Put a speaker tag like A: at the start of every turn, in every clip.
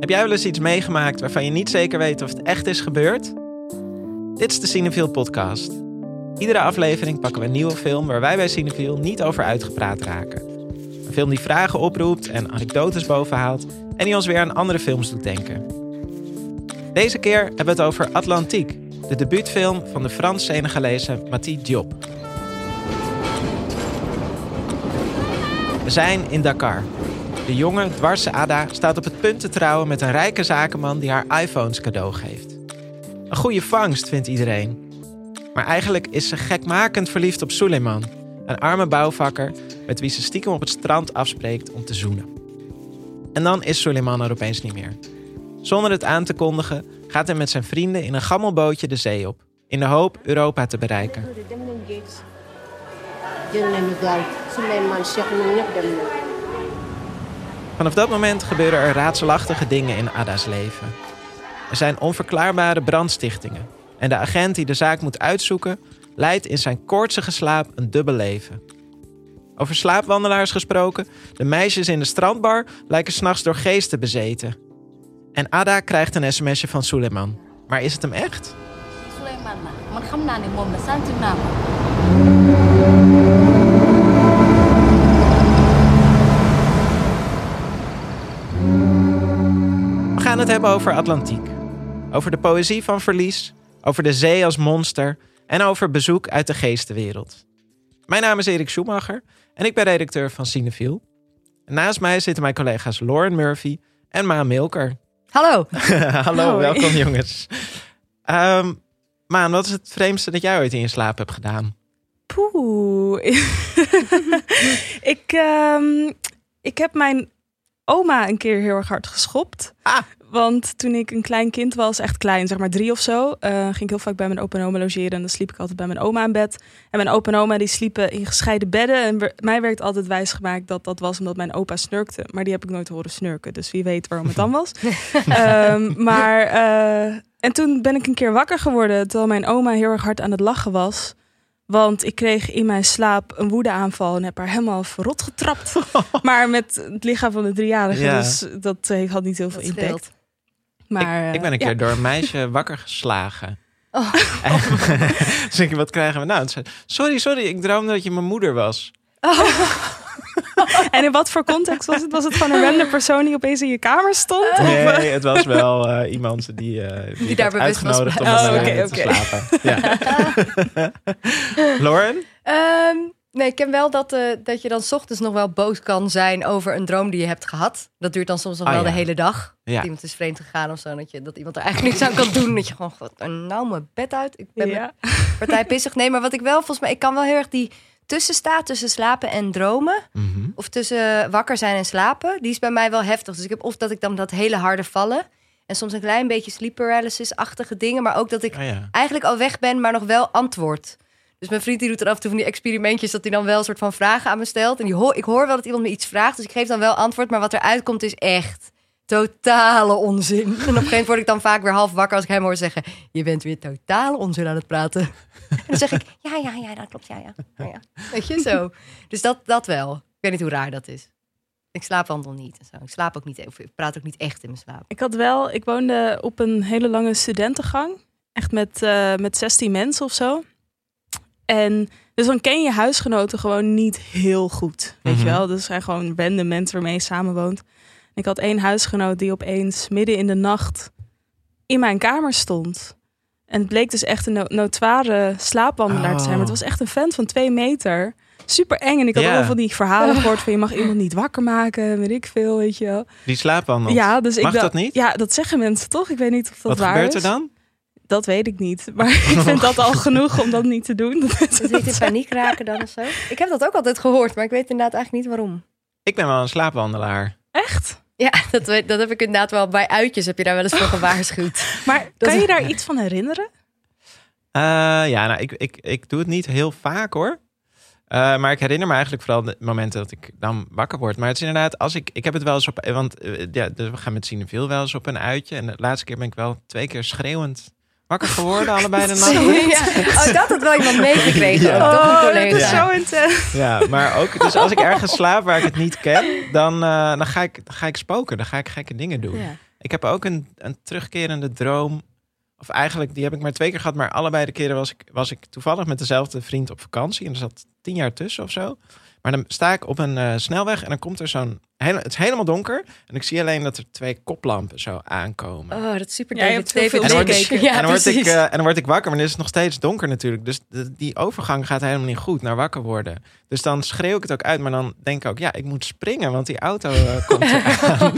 A: Heb jij wel eens iets meegemaakt waarvan je niet zeker weet of het echt is gebeurd? Dit is de Cinefiel podcast. Iedere aflevering pakken we een nieuwe film waar wij bij Cinefiel niet over uitgepraat raken. Een film die vragen oproept en anekdotes bovenhaalt en die ons weer aan andere films doet denken. Deze keer hebben we het over Atlantiek, de debuutfilm van de Frans-Senegalese Mati Diop. We zijn in Dakar. De jonge, dwarse Ada staat op het punt te trouwen met een rijke zakenman die haar iPhones cadeau geeft. Een goede vangst, vindt iedereen. Maar eigenlijk is ze gekmakend verliefd op Suleiman, een arme bouwvakker met wie ze stiekem op het strand afspreekt om te zoenen. En dan is Suleiman er opeens niet meer. Zonder het aan te kondigen gaat hij met zijn vrienden in een gammelbootje de zee op, in de hoop Europa te bereiken. Vanaf dat moment gebeuren er raadselachtige dingen in Ada's leven. Er zijn onverklaarbare brandstichtingen. En de agent die de zaak moet uitzoeken, leidt in zijn koortsige slaap een dubbel leven. Over slaapwandelaars gesproken, de meisjes in de strandbar lijken s'nachts door geesten bezeten. En Ada krijgt een sms'je van Suleiman. Maar is het hem echt? Gaan het hebben over Atlantiek. Over de poëzie van verlies, over de zee als monster en over bezoek uit de geestenwereld. Mijn naam is Erik Schumacher en ik ben redacteur van Cinefiel. En naast mij zitten mijn collega's Lauren Murphy en Maan Milker.
B: Hallo.
A: Hallo,
B: Hoi.
A: welkom jongens. Ehm, Maan, wat is het vreemdste dat jij ooit in je slaap hebt gedaan?
C: Poeh. ik, ehm, ik heb mijn oma een keer heel erg hard geschopt.
A: Ah.
C: Want toen ik een klein kind was, echt klein, zeg maar drie of zo, eh, ging ik heel vaak bij mijn opa en oma logeren. En dan sliep ik altijd bij mijn oma in bed. En mijn opa en oma die sliepen in gescheiden bedden. En mij werd altijd wijsgemaakt dat dat was omdat mijn opa snurkte. Maar die heb ik nooit horen snurken. Dus wie weet waarom het dan was. Ehm, maar, eh, en toen ben ik een keer wakker geworden terwijl mijn oma heel erg hard aan het lachen was. Want ik kreeg in mijn slaap een woedeaanval en heb haar helemaal verrot getrapt. maar met het lichaam van de driejarige,
A: Ja.
C: dus dat eh, had niet heel veel
B: Dat
C: impact. Maar,
A: ik, ik ben een
C: eh,
A: keer door een meisje wakker geslagen.
B: Oh.
A: dus ik, wat krijgen we nou? Zei, sorry, sorry, ik droomde dat je mijn moeder was.
C: ja. En in wat voor context was het? Was het gewoon een random persoon die opeens in je kamer stond?
A: Nee,
C: Of,
A: het was wel eh, iemand die, eh die, ik
B: daar bewust was
A: uitgenodigd om
C: Oh,
A: te slapen. Ja. Lauren?
B: Ehm, nee, ik ken wel dat, eh, dat je dan 's ochtends nog wel boos kan zijn over een droom die je hebt gehad. Dat duurt dan soms nog
A: Ah,
B: wel
A: ja.
B: de hele dag.
A: Ja.
B: Dat iemand is vreemd gegaan of zo. Dat, je, dat iemand er eigenlijk niks aan kan doen. Dat je gewoon, god, nou mijn bed uit. Ik ben
C: ja.
B: partij pissig. Nee, maar wat ik wel volgens mij, ik kan wel heel erg die tussenstaat tussen slapen en dromen.
A: Mhm.
B: Of tussen wakker zijn en slapen. Die is bij mij wel heftig. Dus ik heb of dat ik dan dat hele harde vallen. En soms een klein beetje sleep paralysis-achtige dingen. Maar ook dat ik
A: Oh, ja.
B: eigenlijk al weg ben, maar nog wel antwoord. Dus mijn vriend die doet er af en toe van die experimentjes... dat hij dan wel een soort van vragen aan me stelt. En die ik hoor wel dat iemand me iets vraagt, dus ik geef dan wel antwoord. Maar wat eruit komt is echt totale onzin. En op een gegeven moment word ik dan vaak weer half wakker... als ik hem hoor zeggen, je bent weer totale onzin aan het praten. En dan zeg ik, ja, ja, ja, dat klopt, ja, ja. ja. Weet je, zo. Dus dat, dat wel. Ik weet niet hoe raar dat is. Ik slaap wandel niet zo. Ik slaap ook niet, ik praat ook niet echt in mijn slaap.
C: Ik had wel, ik woonde op een hele lange studentengang. Echt met, eh, met 16 mensen of zo. En dus dan ken je huisgenoten gewoon niet heel goed. Weet
A: Mhm.
C: je wel? Dat zijn gewoon random mensen waarmee je samenwoont. Ik had één huisgenoot die opeens midden in de nacht in mijn kamer stond. En het bleek dus echt een no- notoire slaapwandelaar te zijn. Maar het was echt een vent van twee meter. Super eng. En ik had allemaal van die verhalen gehoord van je mag iemand niet wakker maken. Weet ik veel, weet je wel.
A: Die slaapwandelt.
C: Ja, dus ik
A: Mag
C: dacht-
A: dat niet?
C: Ja, dat zeggen mensen toch? Ik weet niet of dat
A: Wat
C: waar
A: gebeurt
C: is.
A: er dan?
C: Dat weet ik niet. Maar ik vind dat al genoeg om dat niet te doen. Dat
B: Dus niet in paniek raken dan of zo? Ik heb dat ook altijd gehoord, maar ik weet inderdaad eigenlijk niet waarom.
A: Ik ben wel een slaapwandelaar.
C: Echt?
B: Ja, dat, weet- dat heb ik inderdaad wel bij uitjes. Heb je daar wel eens voor gewaarschuwd?
C: Maar
B: Dat
C: kan je daar iets van herinneren?
A: Eh, ja, nou, ik, ik, ik doe het niet heel vaak hoor. Eh, maar ik herinner me eigenlijk vooral de momenten dat ik dan wakker word. Maar het is inderdaad, als ik, ik heb het wel eens op, want eh, ja, dus we gaan met Cineville wel eens op een uitje. En de laatste keer ben ik wel twee keer schreeuwend wakker geworden, allebei de nacht.
B: ja. Oh, dat had wel iemand meegekregen.
A: Ja.
C: Oh, dat is
A: Ja.
C: zo intens.
A: Ja, maar ook, dus als ik ergens slaap waar ik het niet ken, dan, eh, dan, ga, ik, dan ga ik spoken. Dan ga ik gekke dingen doen.
C: Ja.
A: Ik heb ook een, een terugkerende droom. Of eigenlijk, die heb ik maar twee keer gehad. Maar allebei de keren was ik, was ik toevallig met dezelfde vriend op vakantie. En er zat tien jaar tussen of zo. Maar dan sta ik op een eh, snelweg en dan komt er zo'n... Het is helemaal donker. En ik zie alleen dat er twee koplampen zo aankomen.
B: Oh, dat is super
C: Ja,
B: David, David
C: gekeken.
B: Ja,
A: en, dan word ik, eh, en dan word ik wakker, maar dan is het nog steeds donker natuurlijk. Dus de- die overgang gaat helemaal niet goed naar wakker worden. Dus dan schreeuw ik het ook uit, maar dan denk ik ook, ja, ik moet springen, want die auto eh, komt eraan.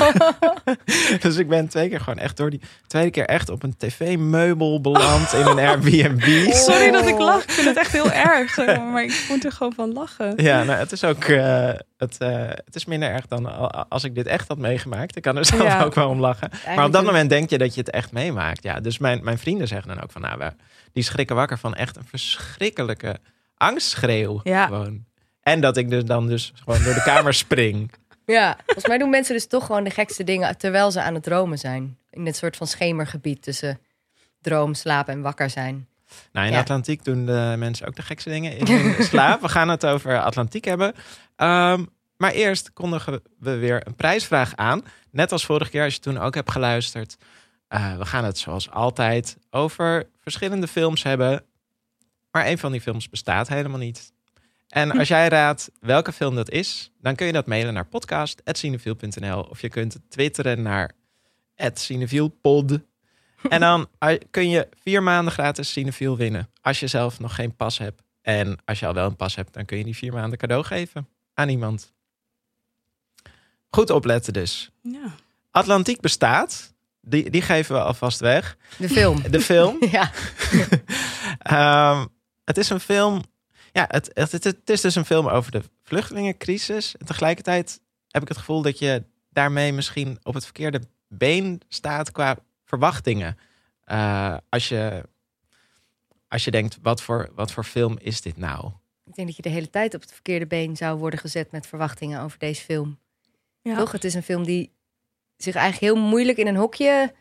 A: dus ik ben twee keer gewoon echt door die tweede keer echt op een tv-meubel beland in een Airbnb.
C: Sorry dat ik lach. Ik vind het echt heel erg. maar, ik moet er gewoon van lachen.
A: Ja, nou, het is ook eh, het, eh, het is minder erg dan als ik dit echt had meegemaakt. Ik kan er zelf
C: Ja.
A: ook wel om lachen. Maar op dat moment denk je dat je het echt meemaakt. Ja, dus mijn, mijn vrienden zeggen dan ook van, nou, we, die schrikken wakker van echt een verschrikkelijke angstschreeuw.
C: Ja.
A: Gewoon. En dat ik dus dan dus gewoon door de kamer spring.
B: Ja, volgens mij doen mensen dus toch gewoon de gekste dingen terwijl ze aan het dromen zijn. In dit soort van schemergebied tussen droom, slapen en wakker zijn.
A: Nou, in
B: Ja.
A: Atlantiek doen de mensen ook de gekste dingen in slaap. We gaan het over Atlantiek hebben. Ehm, maar eerst kondigen we weer een prijsvraag aan. Net als vorige keer, als je toen ook hebt geluisterd. Eh, we gaan het zoals altijd over verschillende films hebben. Maar een van die films bestaat helemaal niet. En als jij raadt welke film dat is, dan kun je dat mailen naar podcast.cinefiel.nl of je kunt twitteren naar @cinefielpod. En dan eh, kun je vier maanden gratis Cinefiel winnen. Als je zelf nog geen pas hebt. En als je al wel een pas hebt, dan kun je die vier maanden cadeau geven aan iemand. Goed opletten dus.
C: Ja.
A: Atlantiek bestaat. Die, die geven we alvast weg.
B: De film.
A: De film.
B: Ja,
A: Ehm, het is een film. Ja, het, het, het, het is dus een film over de vluchtelingencrisis. En tegelijkertijd heb ik het gevoel dat je daarmee misschien op het verkeerde been staat qua verwachtingen. Eh, als, je, als je denkt, wat voor, wat voor film is dit nou?
B: ik denk dat je de hele tijd op het verkeerde been zou worden gezet met verwachtingen over deze film.
C: Ja.
B: Toch? Het is een film die zich eigenlijk heel moeilijk in een hokje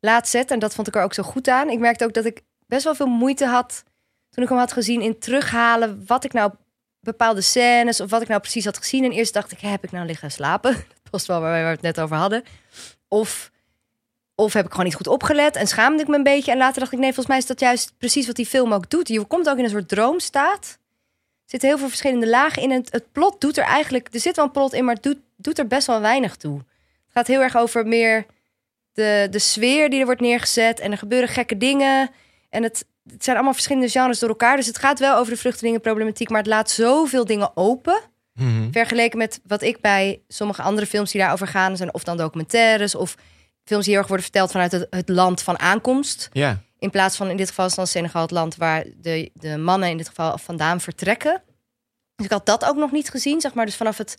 B: laat zetten. En dat vond ik er ook zo goed aan. Ik merkte ook dat ik best wel veel moeite had toen ik hem had gezien in terughalen wat ik nou bepaalde scènes of wat ik nou precies had gezien. En eerst dacht ik, heb ik nou liggen slapen? Dat was wel waar we het net over hadden. Of, of heb ik gewoon niet goed opgelet en schaamde ik me een beetje. En later dacht ik, nee, volgens mij is dat juist precies wat die film ook doet. Je komt ook in een soort droomstaat. Er zitten heel veel verschillende lagen in. En het, het plot doet er eigenlijk... Er zit wel een plot in, maar het doet, doet er best wel weinig toe. Het gaat heel erg over meer de, de sfeer die er wordt neergezet. En er gebeuren gekke dingen. En het, het zijn allemaal verschillende genres door elkaar. Dus het gaat wel over de vluchtelingenproblematiek. Maar het laat zoveel dingen open. Vergeleken met wat ik bij sommige andere films die daarover gaan... zijn of dan documentaires of films die heel erg worden verteld... vanuit het, het land van aankomst.
A: Ja,
B: In plaats van in dit geval is dan Senegal het land waar de, de mannen in dit geval vandaan vertrekken. Dus ik had dat ook nog niet gezien, zeg maar. Dus vanaf het,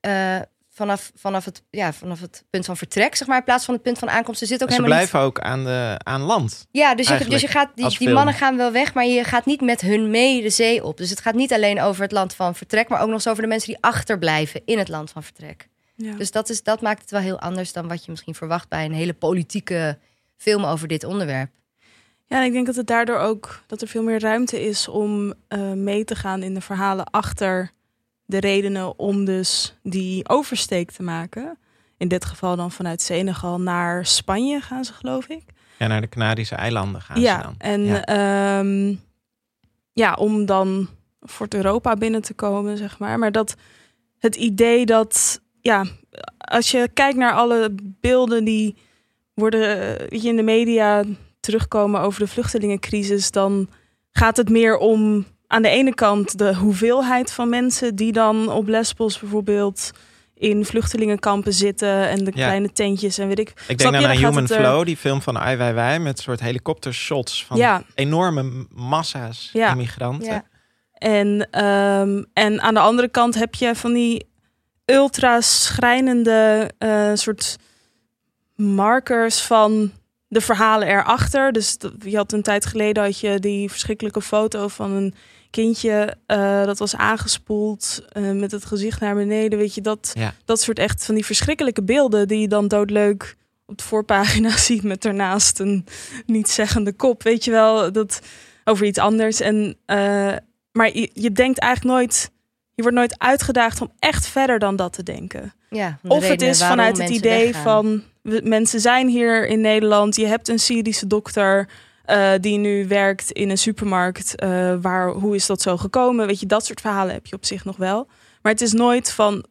B: eh, vanaf, vanaf het, ja, vanaf het punt van vertrek, zeg maar, in plaats van het punt van aankomst. Er zit ook
A: ze
B: helemaal
A: blijven ook aan, de, aan land.
B: Ja, dus je, dus je gaat die, die mannen gaan wel weg, maar je gaat niet met hun mee de zee op. Dus het gaat niet alleen over het land van vertrek, maar ook nog eens over de mensen die achterblijven in het land van vertrek.
C: Ja.
B: Dus dat, is, dat maakt het wel heel anders dan wat je misschien verwacht bij een hele politieke film over dit onderwerp.
C: Ja, en ik denk dat het daardoor ook dat er veel meer ruimte is om eh, mee te gaan in de verhalen achter de redenen om dus die oversteek te maken. In dit geval dan vanuit Senegal naar Spanje gaan ze, geloof ik.
A: Ja, naar de Canarische eilanden gaan ze
C: ja,
A: dan.
C: en
A: Ja.
C: ja. ja, om dan voor Europa binnen te komen, zeg maar. Maar dat het idee dat, ja, als je kijkt naar alle beelden die worden eh, je, in de media terugkomen over de vluchtelingencrisis, dan gaat het meer om aan de ene kant de hoeveelheid van mensen die dan op Lesbos bijvoorbeeld in vluchtelingenkampen zitten en de
A: Ja.
C: kleine tentjes en weet ik.
A: Ik denk dan aan Human
C: er-
A: Flow, die film van Ai Weiwei... met soort helikoptershots van
C: Ja.
A: enorme massa's
C: Ja.
A: immigranten.
B: Ja.
C: En, ehm, en aan de andere kant heb je van die ultra schrijnende eh, soort markers van de verhalen erachter. Dus dat- je had een tijd geleden had je die verschrikkelijke foto van een kindje eh, dat was aangespoeld eh, met het gezicht naar beneden. Weet je, dat,
A: Ja.
C: dat soort echt van die verschrikkelijke beelden die je dan doodleuk op de voorpagina ziet met daarnaast een niet-zeggende kop. Weet je wel, dat over iets anders. En, eh, maar je, je denkt eigenlijk nooit, je wordt nooit uitgedaagd om echt verder dan dat te denken.
B: Ja, de
C: Of het is vanuit het idee
B: weggaan.
C: van we- mensen zijn hier in Nederland. Je hebt een Syrische dokter eh, die nu werkt in een supermarkt. eh, waar, hoe is dat zo gekomen? Weet je, dat soort verhalen heb je op zich nog wel. Maar het is nooit van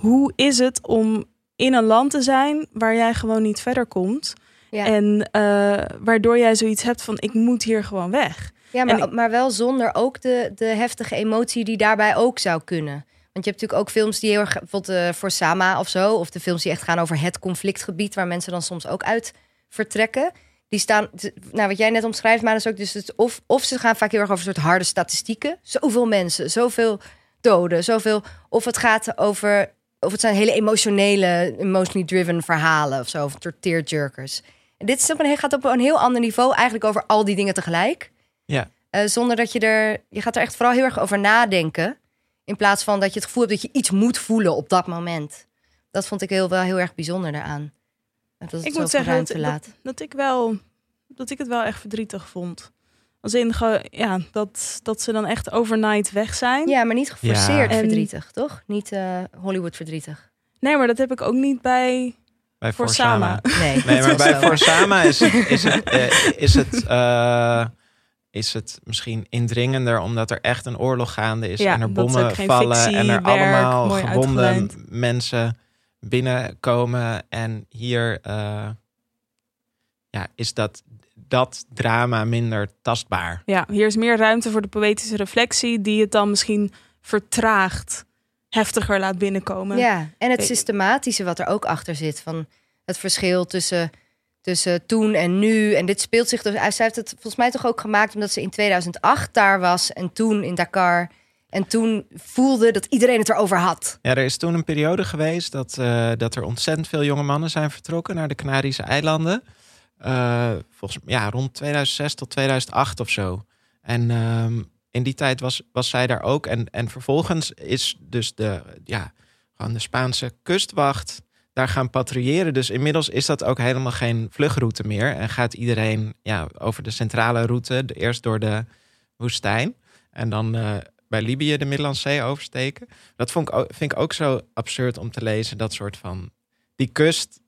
C: hoe is het om in een land te zijn waar jij gewoon niet verder komt.
B: Ja.
C: En eh, waardoor jij zoiets hebt van ik moet hier gewoon weg.
B: Ja, maar,
C: ik-
B: maar wel zonder ook de, de heftige emotie die daarbij ook zou kunnen. Want je hebt natuurlijk ook films die heel erg, bijvoorbeeld eh, voor Sama of zo, of de films die echt gaan over het conflictgebied, waar mensen dan soms ook uit vertrekken. Die staan, nou wat jij net omschrijft, maar is ook dus het, of, of ze gaan vaak heel erg over een soort harde statistieken. Zoveel mensen, zoveel doden, zoveel. Of het gaat over, of het zijn hele emotionele, emotionally driven verhalen of zo, of een soort tearjerkers. En dit is op een, gaat op een heel ander niveau eigenlijk over al die dingen tegelijk.
A: Ja.
B: Eh, zonder dat je er, je gaat er echt vooral heel erg over nadenken. In plaats van dat je het gevoel hebt dat je iets moet voelen op dat moment. Dat vond ik heel, wel heel erg bijzonder daaraan. Dat het
C: ik moet zeggen
B: ruimte
C: dat,
B: laat.
C: dat, dat ik wel dat ik het wel echt verdrietig vond. Als in ge- ja, dat, dat ze dan echt overnight weg zijn.
B: Ja, maar niet geforceerd
C: En-
B: verdrietig, toch? Niet eh, Hollywood verdrietig.
C: Nee, maar dat heb ik ook niet bij
A: Bij
C: voor
A: Forsama.
C: Sama.
B: Nee,
A: Nee, maar
B: is
A: bij
B: zo.
A: Forsama is het, is het, eh, is het, eh, is het misschien indringender omdat er echt een oorlog gaande is
C: Ja,
A: en er bommen vallen
C: fictie,
A: en er
C: werk,
A: allemaal gewonde mensen binnenkomen en hier eh, ja, is dat, dat drama minder tastbaar.
C: Ja, hier is meer ruimte voor de poëtische reflectie, die het dan misschien vertraagt, heftiger laat binnenkomen.
B: Ja, en het systematische wat er ook achter zit. Van het verschil tussen, tussen toen en nu. En dit speelt zich dus... Zij heeft het volgens mij toch ook gemaakt omdat ze in 2008 daar was. En toen in Dakar. En toen voelde dat iedereen het erover had.
A: Ja, er is toen een periode geweest dat, eh, dat er ontzettend veel jonge mannen zijn vertrokken naar de Canarische eilanden. Eh, volgens ja, rond 2006 tot 2008 of zo. En ehm, in die tijd was, was zij daar ook. En, en vervolgens is dus de, ja, gewoon de Spaanse kustwacht daar gaan patrouilleren. Dus inmiddels is dat ook helemaal geen vluchtroute meer. En gaat iedereen ja, over de centrale route, de- eerst door de woestijn. En dan eh, bij Libië de Middellandse Zee oversteken. Dat vond ik ook, vind ik ook zo absurd om te lezen. Dat soort van. Die kust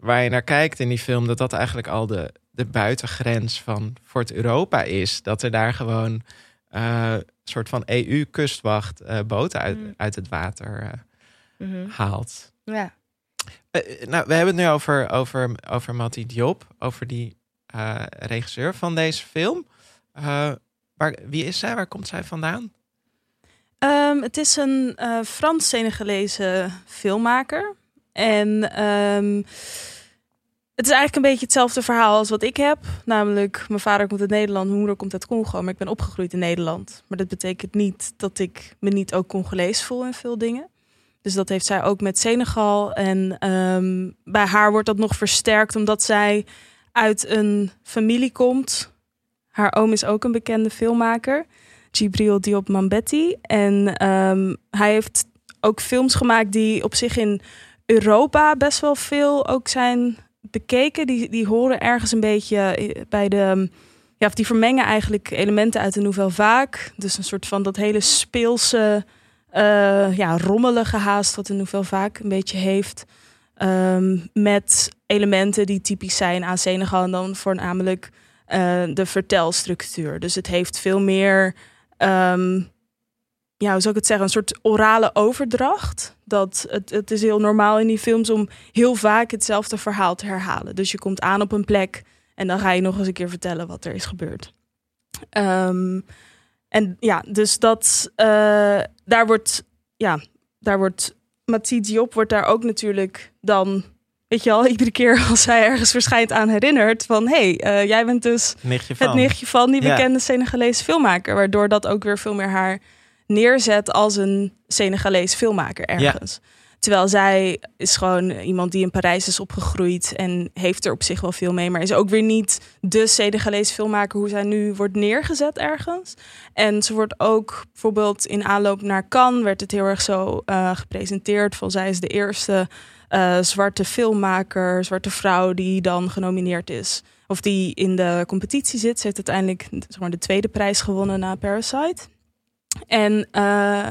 A: waar je naar kijkt in die film, dat dat eigenlijk al de, de buitengrens van Fort Europa is. Dat er daar gewoon eh, een soort van EU-kustwacht eh, boten uit,
B: Mm.
A: uit het water eh,
B: Mhm.
A: haalt.
B: Ja.
A: Eh, eh, nou, we hebben het nu over, over, over Mati Diop, over die eh, regisseur van deze film. Waar, wie is zij? Waar komt zij vandaan?
C: Ehm, het is een Frans-Senegalese filmmaker. En ehm, het is eigenlijk een beetje hetzelfde verhaal als wat ik heb. Namelijk, mijn vader komt uit Nederland, mijn moeder komt uit Congo. Maar ik ben opgegroeid in Nederland. Maar dat betekent niet dat ik me niet ook Congolees voel in veel dingen. Dus dat heeft zij ook met Senegal. En ehm, bij haar wordt dat nog versterkt omdat zij uit een familie komt. Haar oom is ook een bekende filmmaker. Gibril Diop Mambetti. En ehm, hij heeft ook films gemaakt die op zich in Europa best wel veel ook zijn bekeken. Die, die horen ergens een beetje bij de... Ja, of die vermengen eigenlijk elementen uit de Nouvelle Vague. Dus een soort van dat hele speelse, eh, ja, rommelige haast wat de Nouvelle Vague een beetje heeft. Ehm, met elementen die typisch zijn aan Senegal en dan voornamelijk eh, de vertelstructuur. Dus het heeft veel meer, ehm, ja, hoe zou ik het zeggen, een soort orale overdracht. Dat het, het is heel normaal in die films om heel vaak hetzelfde verhaal te herhalen. Dus je komt aan op een plek en dan ga je nog eens een keer vertellen wat er is gebeurd. Ehm, en ja, dus dat eh, daar wordt, ja, daar wordt Mati Diop wordt daar ook natuurlijk dan, weet je al, iedere keer als hij ergens verschijnt aan herinnerd van, hé, hey, eh, jij bent dus
A: Nichtje
C: het nichtje van die
A: Ja.
C: bekende Senegalese filmmaker. Waardoor dat ook weer veel meer haar neerzet als een Senegalese filmmaker ergens. Terwijl zij is gewoon iemand die in Parijs is opgegroeid en heeft er op zich wel veel mee. Maar is ook weer niet de Senegalese filmmaker hoe zij nu wordt neergezet ergens. En ze wordt ook bijvoorbeeld in aanloop naar Cannes werd het heel erg zo eh, gepresenteerd. Van zij is de eerste eh, zwarte filmmaker, zwarte vrouw die dan genomineerd is of die in de competitie zit. Ze heeft uiteindelijk zeg maar, de tweede prijs gewonnen na Parasite. En eh,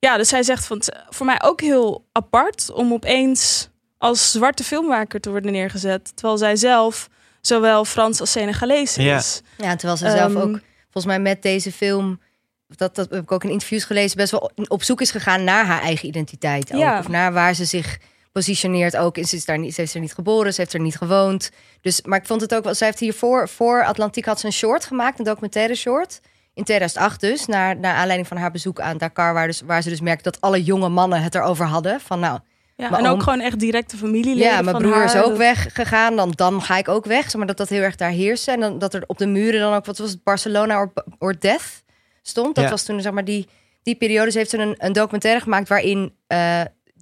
C: ja, dus zij zegt van het voor mij ook heel apart om opeens als zwarte filmmaker te worden neergezet. Terwijl zij zelf zowel Frans als Senegalees is.
B: Ja, terwijl ze zelf
C: Ehm,
B: ook, volgens mij met deze film, dat, dat heb ik ook in interviews gelezen, best wel op zoek is gegaan naar haar eigen identiteit. Ook.
C: Ja.
B: Of naar waar ze zich positioneert ook. En Ze, is daar niet, ze heeft er niet geboren, ze heeft er niet gewoond. Dus, maar ik vond het ook wel, zij heeft hiervoor, voor Atlantiek had ze een short gemaakt, een documentaire short. In 2008 dus, naar, naar aanleiding van haar bezoek aan Dakar, waar, dus, waar ze dus merkte dat alle jonge mannen het erover hadden. Van nou,
C: Ja, en ook
B: oom-
C: gewoon echt directe familieleden
B: ja, mijn
C: van
B: broer
C: haar.
B: is ook
C: Dat-
B: weggegaan, dan, dan ga ik ook weg. Zeg maar dat dat heel erg daar heerste. En dan, dat er op de muren dan ook, wat was het, Barcelona or, or Death stond. Dat
A: Ja.
B: was toen, zeg maar, die, die periode. Ze heeft toen een, een documentaire gemaakt waarin eh,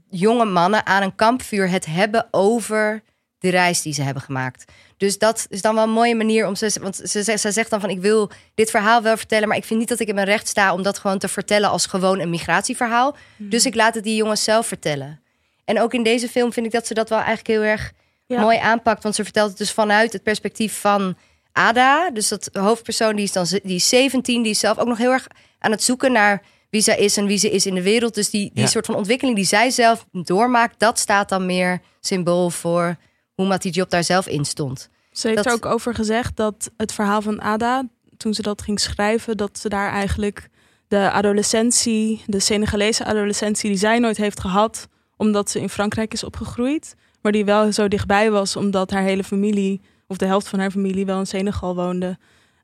B: jonge mannen aan een kampvuur het hebben over de reis die ze hebben gemaakt. Dus dat is dan wel een mooie manier om ze. Want ze, ze, ze zegt dan van: Ik wil dit verhaal wel vertellen, maar ik vind niet dat ik in mijn recht sta om dat gewoon te vertellen als gewoon een migratieverhaal. Dus ik laat het die jongens zelf vertellen. En ook in deze film vind ik dat ze dat wel eigenlijk heel erg
C: Ja.
B: mooi aanpakt. Want ze vertelt het dus vanuit het perspectief van Ada. Dus dat hoofdpersoon die is dan ze- die is 17, die is zelf ook nog heel erg aan het zoeken naar wie zij is en wie ze is in de wereld. Dus die, die
A: Ja.
B: soort van ontwikkeling die zij zelf doormaakt, dat staat dan meer symbool voor hoe Mati Diop daar zelf in stond.
C: Ze heeft
B: Dat-
C: er ook over gezegd dat het verhaal van Ada, toen ze dat ging schrijven, dat ze daar eigenlijk de adolescentie, de Senegalese adolescentie die zij nooit heeft gehad, omdat ze in Frankrijk is opgegroeid, maar die wel zo dichtbij was omdat haar hele familie, of de helft van haar familie, wel in Senegal woonde.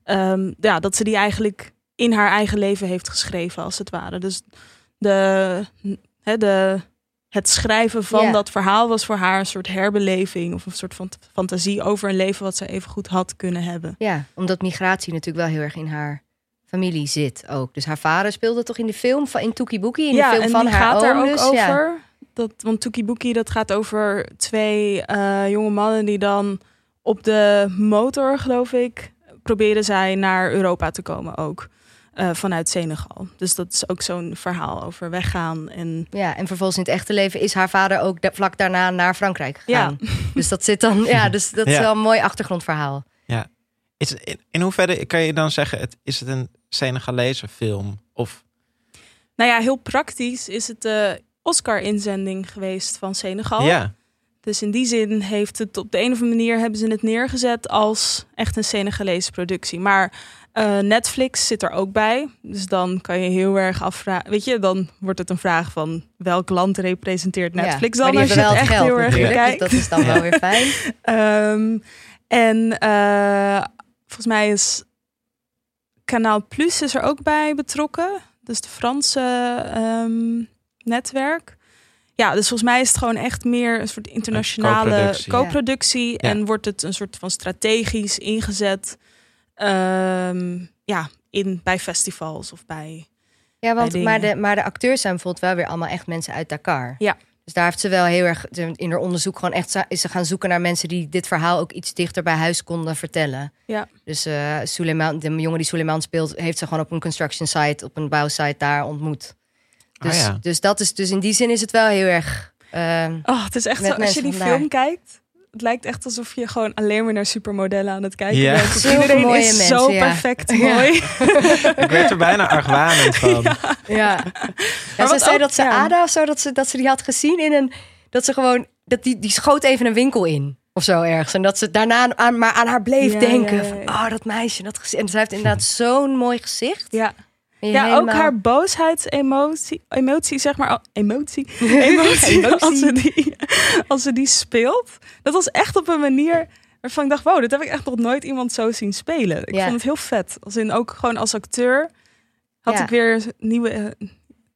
C: Ehm, ja, dat ze die eigenlijk in haar eigen leven heeft geschreven, als het ware. Dus de, hè, de, het schrijven van dat verhaal was voor haar een soort herbeleving of een soort van fantasie over een leven wat ze even goed had kunnen hebben.
B: Ja, omdat migratie natuurlijk wel heel erg in haar familie zit ook. Dus haar vader speelde toch in de film van in Toekie Boekie, in
C: ja,
B: de film
C: en
B: van
C: die
B: haar
C: gaat daar ook
B: dus,
C: over.
B: Ja.
C: Dat, want Toekie Boekie, dat gaat over twee eh, jonge mannen die dan op de motor, geloof ik, proberen zij naar Europa te komen ook. Eh, vanuit Senegal. Dus dat is ook zo'n verhaal over weggaan. En
B: Ja, en vervolgens in het echte leven is haar vader ook da- vlak daarna naar Frankrijk gegaan. Dus dat zit dan, ja, dus dat is
A: Ja.
B: wel een mooi achtergrondverhaal.
A: Is, in, in hoeverre kan je dan zeggen, het, is het een Senegalese film? Of
C: nou ja, heel praktisch is het de Oscar-inzending geweest van Senegal.
A: ja,
C: Dus in die zin heeft het op de een of andere manier hebben ze het neergezet als echt een Senegalese productie. Maar eh, Netflix zit er ook bij. Dus dan kan je heel erg afvragen. Weet je, dan wordt het een vraag van welk land representeert Netflix
B: ja, maar
C: dan
B: die
C: als je het
B: wel
C: echt
B: geld
C: heel erg kijkt.
B: Dus dat is dan
A: Ja.
B: wel weer fijn.
C: Ehm, en eh, volgens mij is Kanaal Plus is er ook bij betrokken. Dus de Franse ehm, netwerk. Ja, dus volgens mij is het gewoon echt meer een soort internationale
A: co-productie.
C: co-productie.
A: Ja.
C: En wordt het een soort van strategisch ingezet. Ehm, ja, in, bij festivals of bij.
B: Ja, want
C: bij
B: maar de, maar de acteurs zijn bijvoorbeeld wel weer allemaal echt mensen uit Dakar.
C: Ja.
B: Dus daar heeft ze wel heel erg in haar onderzoek gewoon echt is ze gaan zoeken naar mensen die dit verhaal ook iets dichter bij huis konden vertellen.
C: Ja.
B: Dus eh Suleiman, de jongen die Suleiman speelt, heeft ze gewoon op een construction site, op een bouwsite daar ontmoet. Dus,
A: Ah, ja.
B: dus dat is dus in die zin is het wel heel erg. ehm,
C: Oh, het is echt zo. Als je die
B: vandaar.
C: film kijkt. Het lijkt echt alsof je gewoon alleen maar naar supermodellen aan het kijken
A: Ja.
C: bent. Iedereen
B: mooie
C: is
B: mensen,
C: zo
B: ja.
C: perfect
B: Ja.
C: mooi.
A: ik werd er bijna argwanend van.
B: Ja. ja
C: Maar
B: ze zei
C: ook-
B: dat ze
C: ja.
B: Ada of zo, dat ze, dat ze die had gezien in een. Dat ze gewoon. Dat die, die schoot even een winkel in. Of zo ergens. En dat ze daarna aan, maar aan haar bleef
C: Ja,
B: denken.
C: ja, ja,
B: Van, oh, dat meisje. Dat gezicht. En zij heeft inderdaad zo'n mooi gezicht.
C: Ja, Ja ook haar boosheidsemotie, emotie, zeg maar, emotie, emotie,
B: Emotie.
C: Als, ze die, als ze die speelt. Dat was echt op een manier waarvan ik dacht, wow, dit heb ik echt nog nooit iemand zo zien spelen. Ik
B: Ja.
C: vond het heel vet. Als in ook gewoon als acteur had
B: Ja.
C: ik weer nieuwe, eh,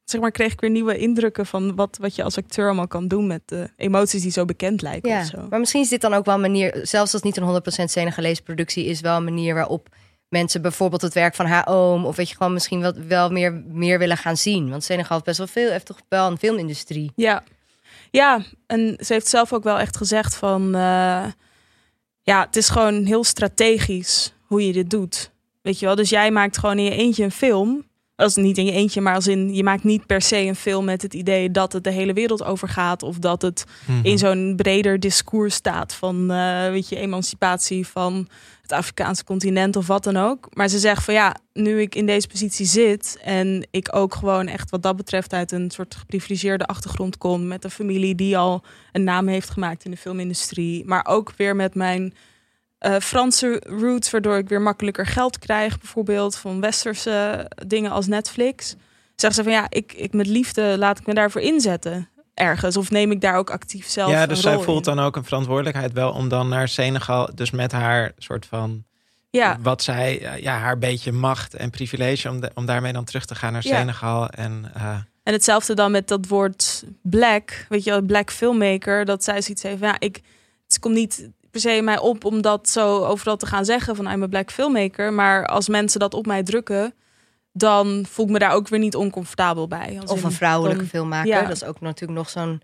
C: zeg maar, kreeg ik weer nieuwe indrukken van wat, wat je als acteur allemaal kan doen met de emoties die zo bekend lijken
B: Ja,
C: of zo.
B: maar misschien is dit dan ook wel een manier, zelfs als het niet een 100% Senegalese productie is, wel een manier waarop mensen bijvoorbeeld het werk van haar oom, of weet je gewoon misschien wat, wel meer, meer willen gaan zien. Want Senegal heeft best wel veel, heeft toch wel een filmindustrie.
C: Ja. ja, en ze heeft zelf ook wel echt gezegd van... eh, ja, het is gewoon heel strategisch hoe je dit doet. Weet je wel? Dus jij maakt gewoon in je eentje een film. Als niet in je eentje, maar als in je maakt niet per se een film met het idee dat het de hele wereld overgaat. Of dat het
A: Mhm.
C: in zo'n breder discours staat van eh, weet je, emancipatie van het Afrikaanse continent of wat dan ook. Maar ze zegt van ja, nu ik in deze positie zit en ik ook gewoon echt wat dat betreft uit een soort geprivilegeerde achtergrond kom met een familie die al een naam heeft gemaakt in de filmindustrie, maar ook weer met mijn eh, Franse roots, waardoor ik weer makkelijker geld krijg, bijvoorbeeld van westerse dingen als Netflix. Zegt ze van ja, ik, ik met liefde laat ik me daarvoor inzetten ergens? Of neem ik daar ook actief zelf
A: ja, dus zij voelt
C: in?
A: dan ook een verantwoordelijkheid wel om dan naar Senegal, dus met haar soort van
C: Ja,
A: wat zij, eh, ja, haar beetje macht en privilege om, de- om daarmee dan terug te gaan naar
C: Ja.
A: Senegal. En eh,
C: en hetzelfde dan met dat woord black, weet je, black filmmaker, dat zij zoiets heeft ja, ik, het komt niet per se mij op om dat zo overal te gaan zeggen van I'm a black filmmaker, maar als mensen dat op mij drukken, dan voel ik me daar ook weer niet oncomfortabel bij. Als
B: Of een vrouwelijke
C: dan-
B: filmmaker.
C: ja.
B: Dat is ook natuurlijk nog zo'n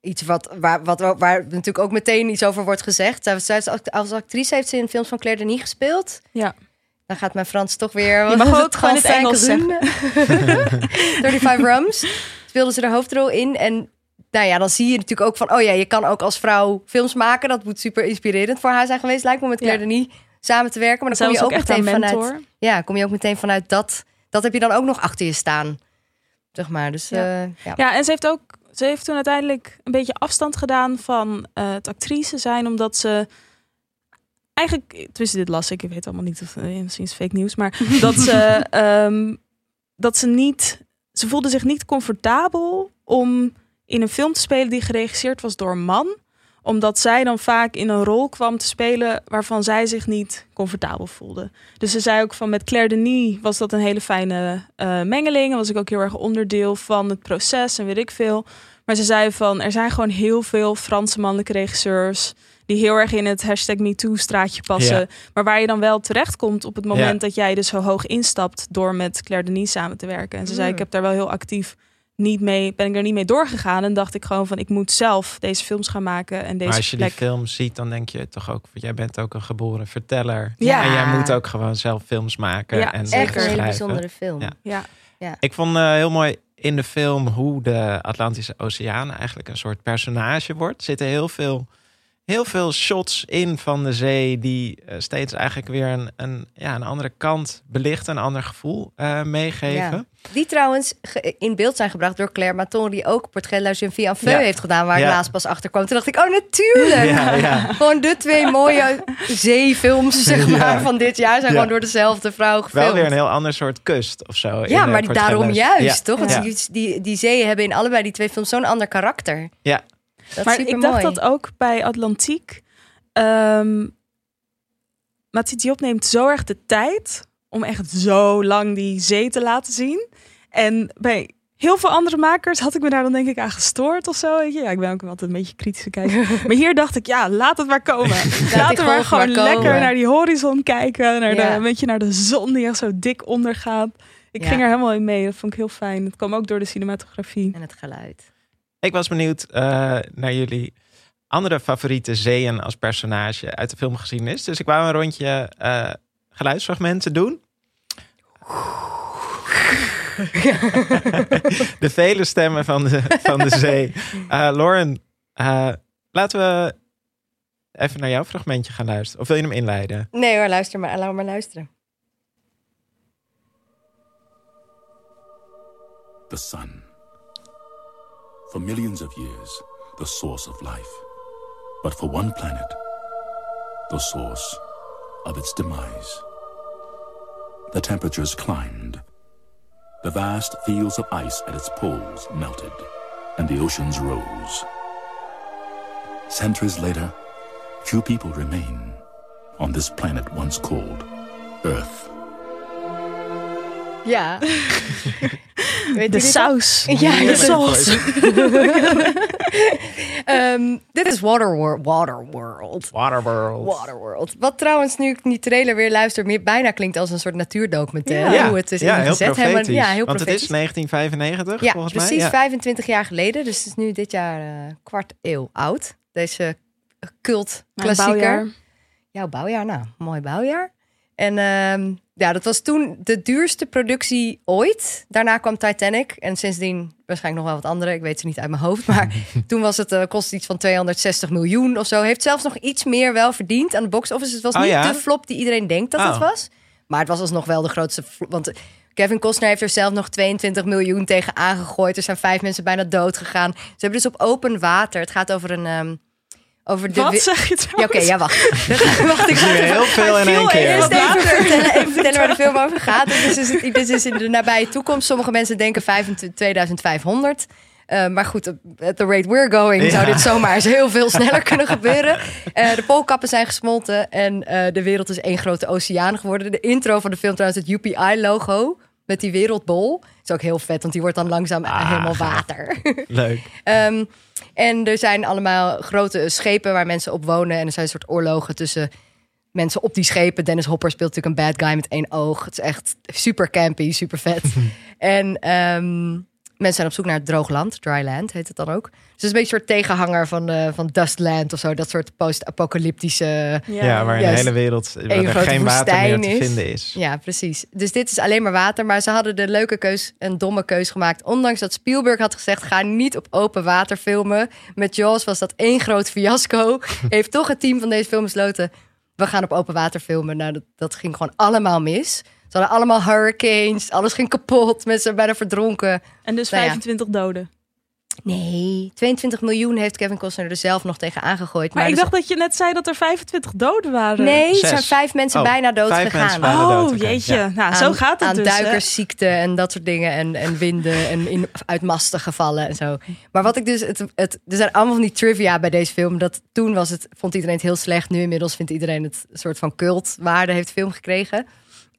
B: iets wat, waar, wat, waar natuurlijk ook meteen iets over wordt gezegd. Als actrice heeft ze in films van Claire Denis gespeeld.
C: Ja.
B: Dan gaat mijn Frans toch weer...
C: Je mag ook gewoon het Engels
B: Rune? 35 Rums. Speelde ze de hoofdrol in. En nou ja, dan zie je natuurlijk ook van... Oh ja, je kan ook als vrouw films maken. Dat moet super inspirerend voor haar zijn geweest. Lijkt me met Claire
C: Ja.
B: Denis samen te werken. Maar dan
C: Zelfs
B: kom je ook, meteen
C: een
B: vanuit... Ja, kom je ook meteen vanuit dat. Dat heb je dan ook nog achter je staan. Zeg maar. Dus
C: Ja.
B: ja. ja.
C: Ja, en ze heeft ook ze heeft toen uiteindelijk een beetje afstand gedaan van eh, het actrice zijn, omdat ze eigenlijk, tussen dit las ik, ik weet allemaal niet of eh, misschien is het fake nieuws, maar dat ze ehm, dat ze niet, ze voelde zich niet comfortabel om in een film te spelen die geregisseerd was door een man, omdat zij dan vaak in een rol kwam te spelen waarvan zij zich niet comfortabel voelde. Dus ze zei ook van met Claire Denis was dat een hele fijne eh, mengeling. En was ik ook heel erg onderdeel van het proces en weet ik veel. Maar ze zei van er zijn gewoon heel veel Franse mannelijke regisseurs die heel erg in het hashtag MeToo straatje passen.
A: Ja.
C: Maar waar je dan wel terechtkomt op het moment
A: Ja.
C: dat jij dus zo hoog instapt door met Claire Denis samen te werken. En ze zei
B: Mm.
C: ik heb daar wel heel actief niet mee, ben ik er niet mee doorgegaan. En dacht ik gewoon van ik moet zelf deze films gaan maken en deze
A: maar als je
C: plek.
A: die film ziet, dan denk je toch ook, jij bent ook een geboren verteller.
C: Ja.
A: En jij moet ook gewoon zelf films maken.
C: Ja,
A: en
B: Echt een hele bijzondere film.
A: Ja.
C: Ja.
A: Ik vond eh, heel mooi in de film hoe de Atlantische Oceaan eigenlijk een soort personage wordt. Er zitten heel veel, heel veel shots in van de zee die eh, steeds eigenlijk weer een, een, ja, een andere kant belichten, een ander gevoel eh, meegeven.
B: Die trouwens in beeld zijn gebracht door Claire Maton, die ook Portrait de la Jeune Fille en Feu
A: Ja.
B: heeft gedaan, waar ik laatst pas achter kwam. Toen dacht ik, oh natuurlijk!
A: Ja, ja.
B: Gewoon de twee mooie zeefilms zeg
A: Ja.
B: maar, van dit jaar zijn
A: Ja.
B: gewoon door dezelfde vrouw gefilmd.
A: Wel weer een heel ander soort kust of zo.
B: ja,
A: eh,
B: maar
A: Portrait
B: daarom juist,
A: Ja.
B: toch? Want
A: Ja.
B: die, die, die zeeën hebben in allebei die twee films zo'n ander karakter.
A: Ja.
B: Dat
C: maar ik dacht dat ook bij Atlantiek. Um, Mathis Diop neemt zo erg de tijd om echt zo lang die zee te laten zien. En bij heel veel andere makers had ik me daar dan denk ik aan gestoord of zo. Weet je? Ja, ik ben ook altijd een beetje kritisch kijken. maar hier dacht ik, ja, laat het maar komen. laat
B: die
C: het maar gewoon
B: maar komen.
C: lekker naar die horizon kijken. Naar
B: Ja.
C: de, een beetje naar de zon die echt zo dik ondergaat. Ik
B: Ja.
C: ging er helemaal in mee. Dat vond ik heel fijn. Het kwam ook door de cinematografie.
B: En het geluid.
A: Ik was benieuwd eh, naar jullie andere favoriete zeeën als personage uit de filmgeschiedenis. Dus ik wou een rondje eh, geluidsfragmenten doen. de vele stemmen van de, van de zee. Eh, Lauren, eh, laten we even naar jouw fragmentje gaan luisteren. Of wil je hem inleiden?
B: Nee hoor, luister maar. Laat maar luisteren.
D: the sun. For millions of years, the source of life. But for one planet, the source of its demise. The temperatures climbed. The vast fields of ice at its poles melted, and the oceans rose. Centuries later, few people remain on this planet once called Earth.
B: Ja. Weet
C: De saus.
B: Ja, de saus. Ehm, dit is Waterworld. Waterworld.
A: Waterworld.
B: Waterworld. Wat trouwens, nu ik die trailer weer luister, meer bijna klinkt als een soort natuurdocumentaire.
A: Ja,
B: hoe het is
A: ja heel
B: ingezet.
A: profetisch.
B: Helemaal- ja, heel
A: Want het is
B: profetisch.
A: 1995
B: Ja,
A: volgens
B: precies
A: mij. Ja.
B: 25 jaar geleden. Dus het is nu dit jaar eh, kwart eeuw oud. Deze cult
C: Mijn
B: klassieker.
C: bouwjaar.
B: Jouw bouwjaar, nou, mooi bouwjaar. En ehm, ja, dat was toen de duurste productie ooit. Daarna kwam Titanic. En sindsdien waarschijnlijk nog wel wat andere. Ik weet ze niet uit mijn hoofd. Maar toen was het, eh kostte iets van 260 miljoen of zo. Heeft zelfs nog iets meer wel verdiend aan de box office. Het was
A: Oh,
B: niet
A: ja?
B: de flop die iedereen denkt dat het
A: Oh.
B: was. Maar het was alsnog wel de grootste flop. Want Kevin Costner heeft er zelf nog 22 miljoen tegen aangegooid. Er zijn vijf mensen bijna dood gegaan. Ze hebben dus op open water. Het gaat over een... ehm, over de
C: Wat zeg je
B: Ja, oké, ja, wacht. wacht, ik ga
A: heel veel in één keer.
B: Eerst even vertellen, even vertellen waar de film over gaat. Dit is, dus, dit is in de nabije toekomst. Sommige mensen denken 25 2500. Eh, maar goed, at the rate we're going
A: Ja.
B: zou dit zomaar eens heel veel sneller kunnen gebeuren. Eh, de poolkappen zijn gesmolten en eh, de wereld is één grote oceaan geworden. De intro van de film trouwens, het UPI-logo met die wereldbol. Is ook heel vet, want die wordt dan langzaam
A: Ah,
B: helemaal water.
A: Leuk.
B: Ehm, en er zijn allemaal grote schepen waar mensen op wonen. En er zijn een soort oorlogen tussen mensen op die schepen. Dennis Hopper speelt natuurlijk een bad guy met één oog. Het is echt super campy, super vet. en ehm, mensen zijn op zoek naar het droog land. Dry land heet het dan ook. Dus het is een beetje een soort tegenhanger van, eh, van Dustland of zo. Dat soort post-apocalyptische...
A: Ja, waar in de hele wereld waar er geen water meer te
B: is.
A: vinden is.
B: Ja, precies. Dus dit is alleen maar water. Maar ze hadden de leuke keus en domme keus gemaakt. Ondanks dat Spielberg had gezegd: ga niet op open water filmen. Met Jaws was dat één groot fiasco. Heeft toch het team van deze film besloten: we gaan op open water filmen. Nou, dat, dat ging gewoon allemaal mis. Ze hadden allemaal hurricanes, alles ging kapot, mensen zijn bijna verdronken.
C: En dus
B: Nou ja.
C: 25 doden.
B: Nee, 22 miljoen heeft Kevin Costner er zelf nog tegen aangegooid.
C: Maar ik
B: dus-
C: dacht dat je net zei dat er 25 doden waren.
B: Nee, er zijn vijf mensen
A: Oh,
B: bijna dood gegaan.
A: dood,
C: Oh, jeetje.
A: Ja.
C: Nou, zo gaat het
B: aan
C: dus. hè?
B: duikersziekte en dat soort dingen. En, en winden en in, uit masten gevallen en zo. Maar wat ik dus... Het, het, er zijn allemaal van die trivia bij deze film. Dat toen was het, vond iedereen het heel slecht. Nu inmiddels vindt iedereen het een soort van cultwaarde heeft film gekregen.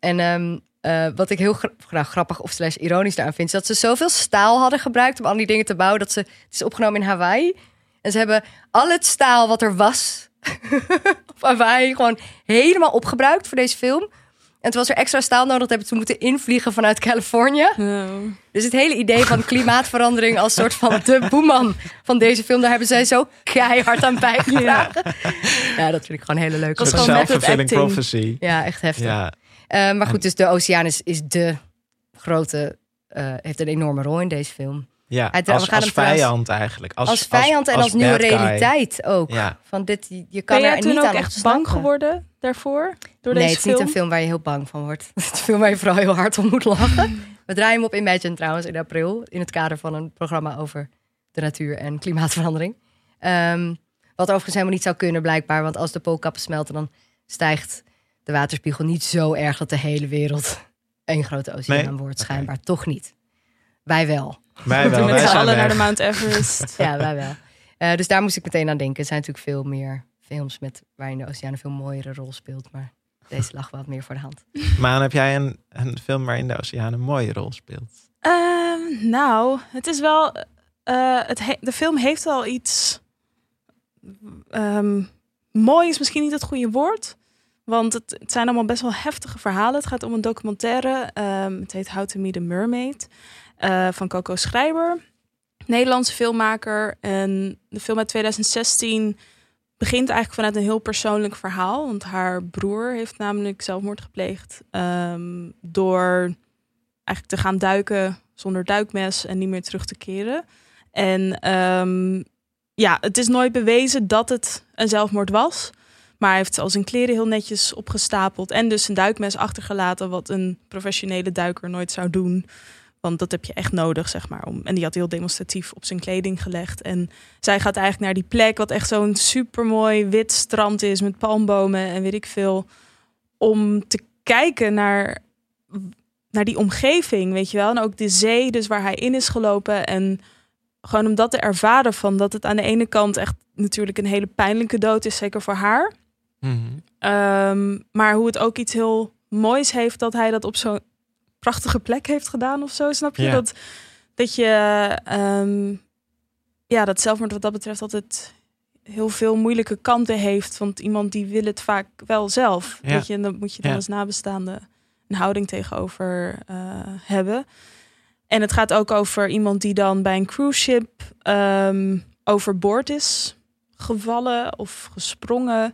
B: En ehm, eh, wat ik heel gra- nou, grappig of slash ironisch daaraan vind... is dat ze zoveel staal hadden gebruikt om al die dingen te bouwen... dat ze, het is opgenomen in Hawaii. En ze hebben al het staal wat er was op Hawaii gewoon helemaal opgebruikt voor deze film. En toen was er extra staal nodig, dat hebben ze moeten invliegen vanuit Californië.
C: Oh.
B: Dus het hele idee van klimaatverandering als soort van de boeman van deze film, daar hebben zij zo keihard aan bijgedragen. Ja, dat vind ik gewoon een hele leuke.
C: Dat is
A: Een
C: gewoon acting.
A: prophecy.
B: Ja, echt heftig.
A: Ja,
B: maar goed, dus de oceaan is, is de grote, eh, heeft een enorme rol in deze film.
A: ja.
B: We
A: als,
B: gaan
A: als vijand eigenlijk. Als,
B: Als, vijand en als, nieuwe
A: guy.
B: realiteit ook.
A: Ja.
B: Van dit, je kan
C: Ben jij
B: er
C: toen
B: niet
C: ook
B: aan
C: echt bang geworden daarvoor? Door
B: nee,
C: deze
B: het is niet een film waar je heel bang van wordt. Het is een film waar je vooral heel hard om moet lachen. We draaien hem op Imagine trouwens in april. In het kader van een programma over de natuur en klimaatverandering. Ehm, wat overigens helemaal niet zou kunnen blijkbaar. Want als de poolkappen smelten, dan stijgt de waterspiegel niet zo erg dat de hele wereld één grote oceaan
A: Nee?
B: wordt. Schijnbaar toch niet. Wij wel.
A: Wij
C: We
A: wel,
C: doen met
A: wij
C: z'n
A: zijn
C: allen naar de Mount Everest.
B: Ja, wij wel. Eh, dus daar moest ik meteen aan denken. Er zijn natuurlijk veel meer films met, waarin de oceaan een veel mooiere rol speelt. Maar deze lag wat meer voor de hand.
A: Maan, heb jij een, een film waarin de oceaan een mooie rol speelt?
C: Ehm, nou, het is wel. eh, het he- de film heeft wel iets. ehm, mooi is misschien niet het goede woord. Want het, het zijn allemaal best wel heftige verhalen. Het gaat om een documentaire. ehm, het heet How to Meet a Mermaid. eh, van Coco Schrijber. Nederlandse filmmaker. En de film uit 2016 begint eigenlijk vanuit een heel persoonlijk verhaal. Want haar broer heeft namelijk zelfmoord gepleegd. ehm, door eigenlijk te gaan duiken zonder duikmes en niet meer terug te keren. En ehm, ja, het is nooit bewezen dat het een zelfmoord was. Maar hij heeft al zijn kleren heel netjes opgestapeld. En dus een duikmes achtergelaten, wat een professionele duiker nooit zou doen. Want dat heb je echt nodig, zeg maar. Om, en die had heel demonstratief op zijn kleding gelegd. En zij gaat eigenlijk naar die plek, wat echt zo'n supermooi wit strand is met palmbomen en weet ik veel. Om te kijken naar, naar die omgeving, weet je wel. En ook de zee, dus waar hij in is gelopen. En gewoon om dat te ervaren van dat het aan de ene kant echt natuurlijk een hele pijnlijke dood is, zeker voor haar.
A: Mhm.
C: Ehm, maar hoe het ook iets heel moois heeft dat hij dat op zo'n prachtige plek heeft gedaan of zo, snap je?
A: Ja.
C: Dat, dat je, ehm, ja, dat zelfmoord wat dat betreft altijd heel veel moeilijke kanten heeft. Want iemand die wil het vaak wel zelf.
A: Ja.
C: Weet je, en dan moet je dan
A: Ja.
C: als nabestaande een houding tegenover eh, hebben. En het gaat ook over iemand die dan bij een cruise ship ehm, overboord is gevallen of gesprongen.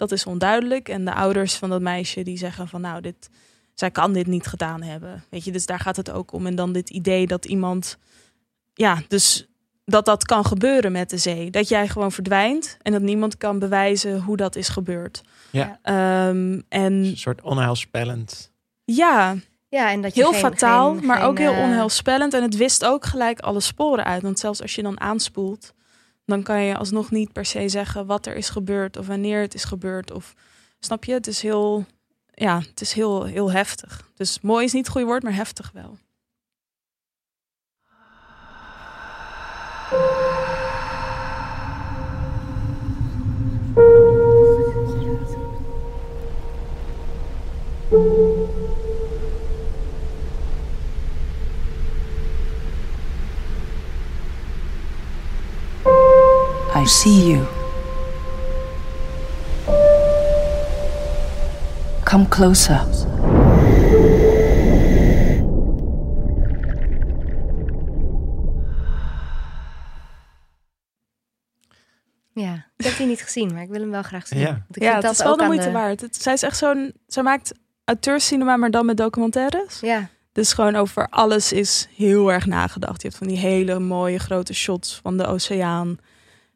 C: Dat is onduidelijk. En de ouders van dat meisje die zeggen van nou, dit zij kan dit niet gedaan hebben. Weet je, dus daar gaat het ook om. En dan dit idee dat iemand, ja, dus dat dat kan gebeuren met de zee. Dat jij gewoon verdwijnt en dat niemand kan bewijzen hoe dat is gebeurd.
A: Ja.
C: Ehm, en
A: Een soort onheilspellend.
C: ja,
B: Ja, en dat je
C: heel
B: geen-
C: fataal,
B: geen-
C: maar
B: geen,
C: ook heel
B: eh,
C: onheilspellend. En het wist ook gelijk alle sporen uit. Want zelfs als je dan aanspoelt, dan kan je alsnog niet per se zeggen wat er is gebeurd of wanneer het is gebeurd. Of snap je? Het is heel, ja, het is heel, heel heftig. Dus mooi is niet het goede woord, maar heftig wel.
E: I see you. Come closer.
B: Ja, ik heb die niet gezien, maar ik wil hem wel graag zien.
A: Ja.
B: Want ik
C: ja,
B: vind
C: het
B: dat
C: is wel de moeite waard. Het, zij is echt zo'n, zij maakt auteurscinema, maar dan met documentaires.
B: Ja,
C: Dus gewoon over alles is heel erg nagedacht. Je hebt van die hele mooie grote shots van de oceaan.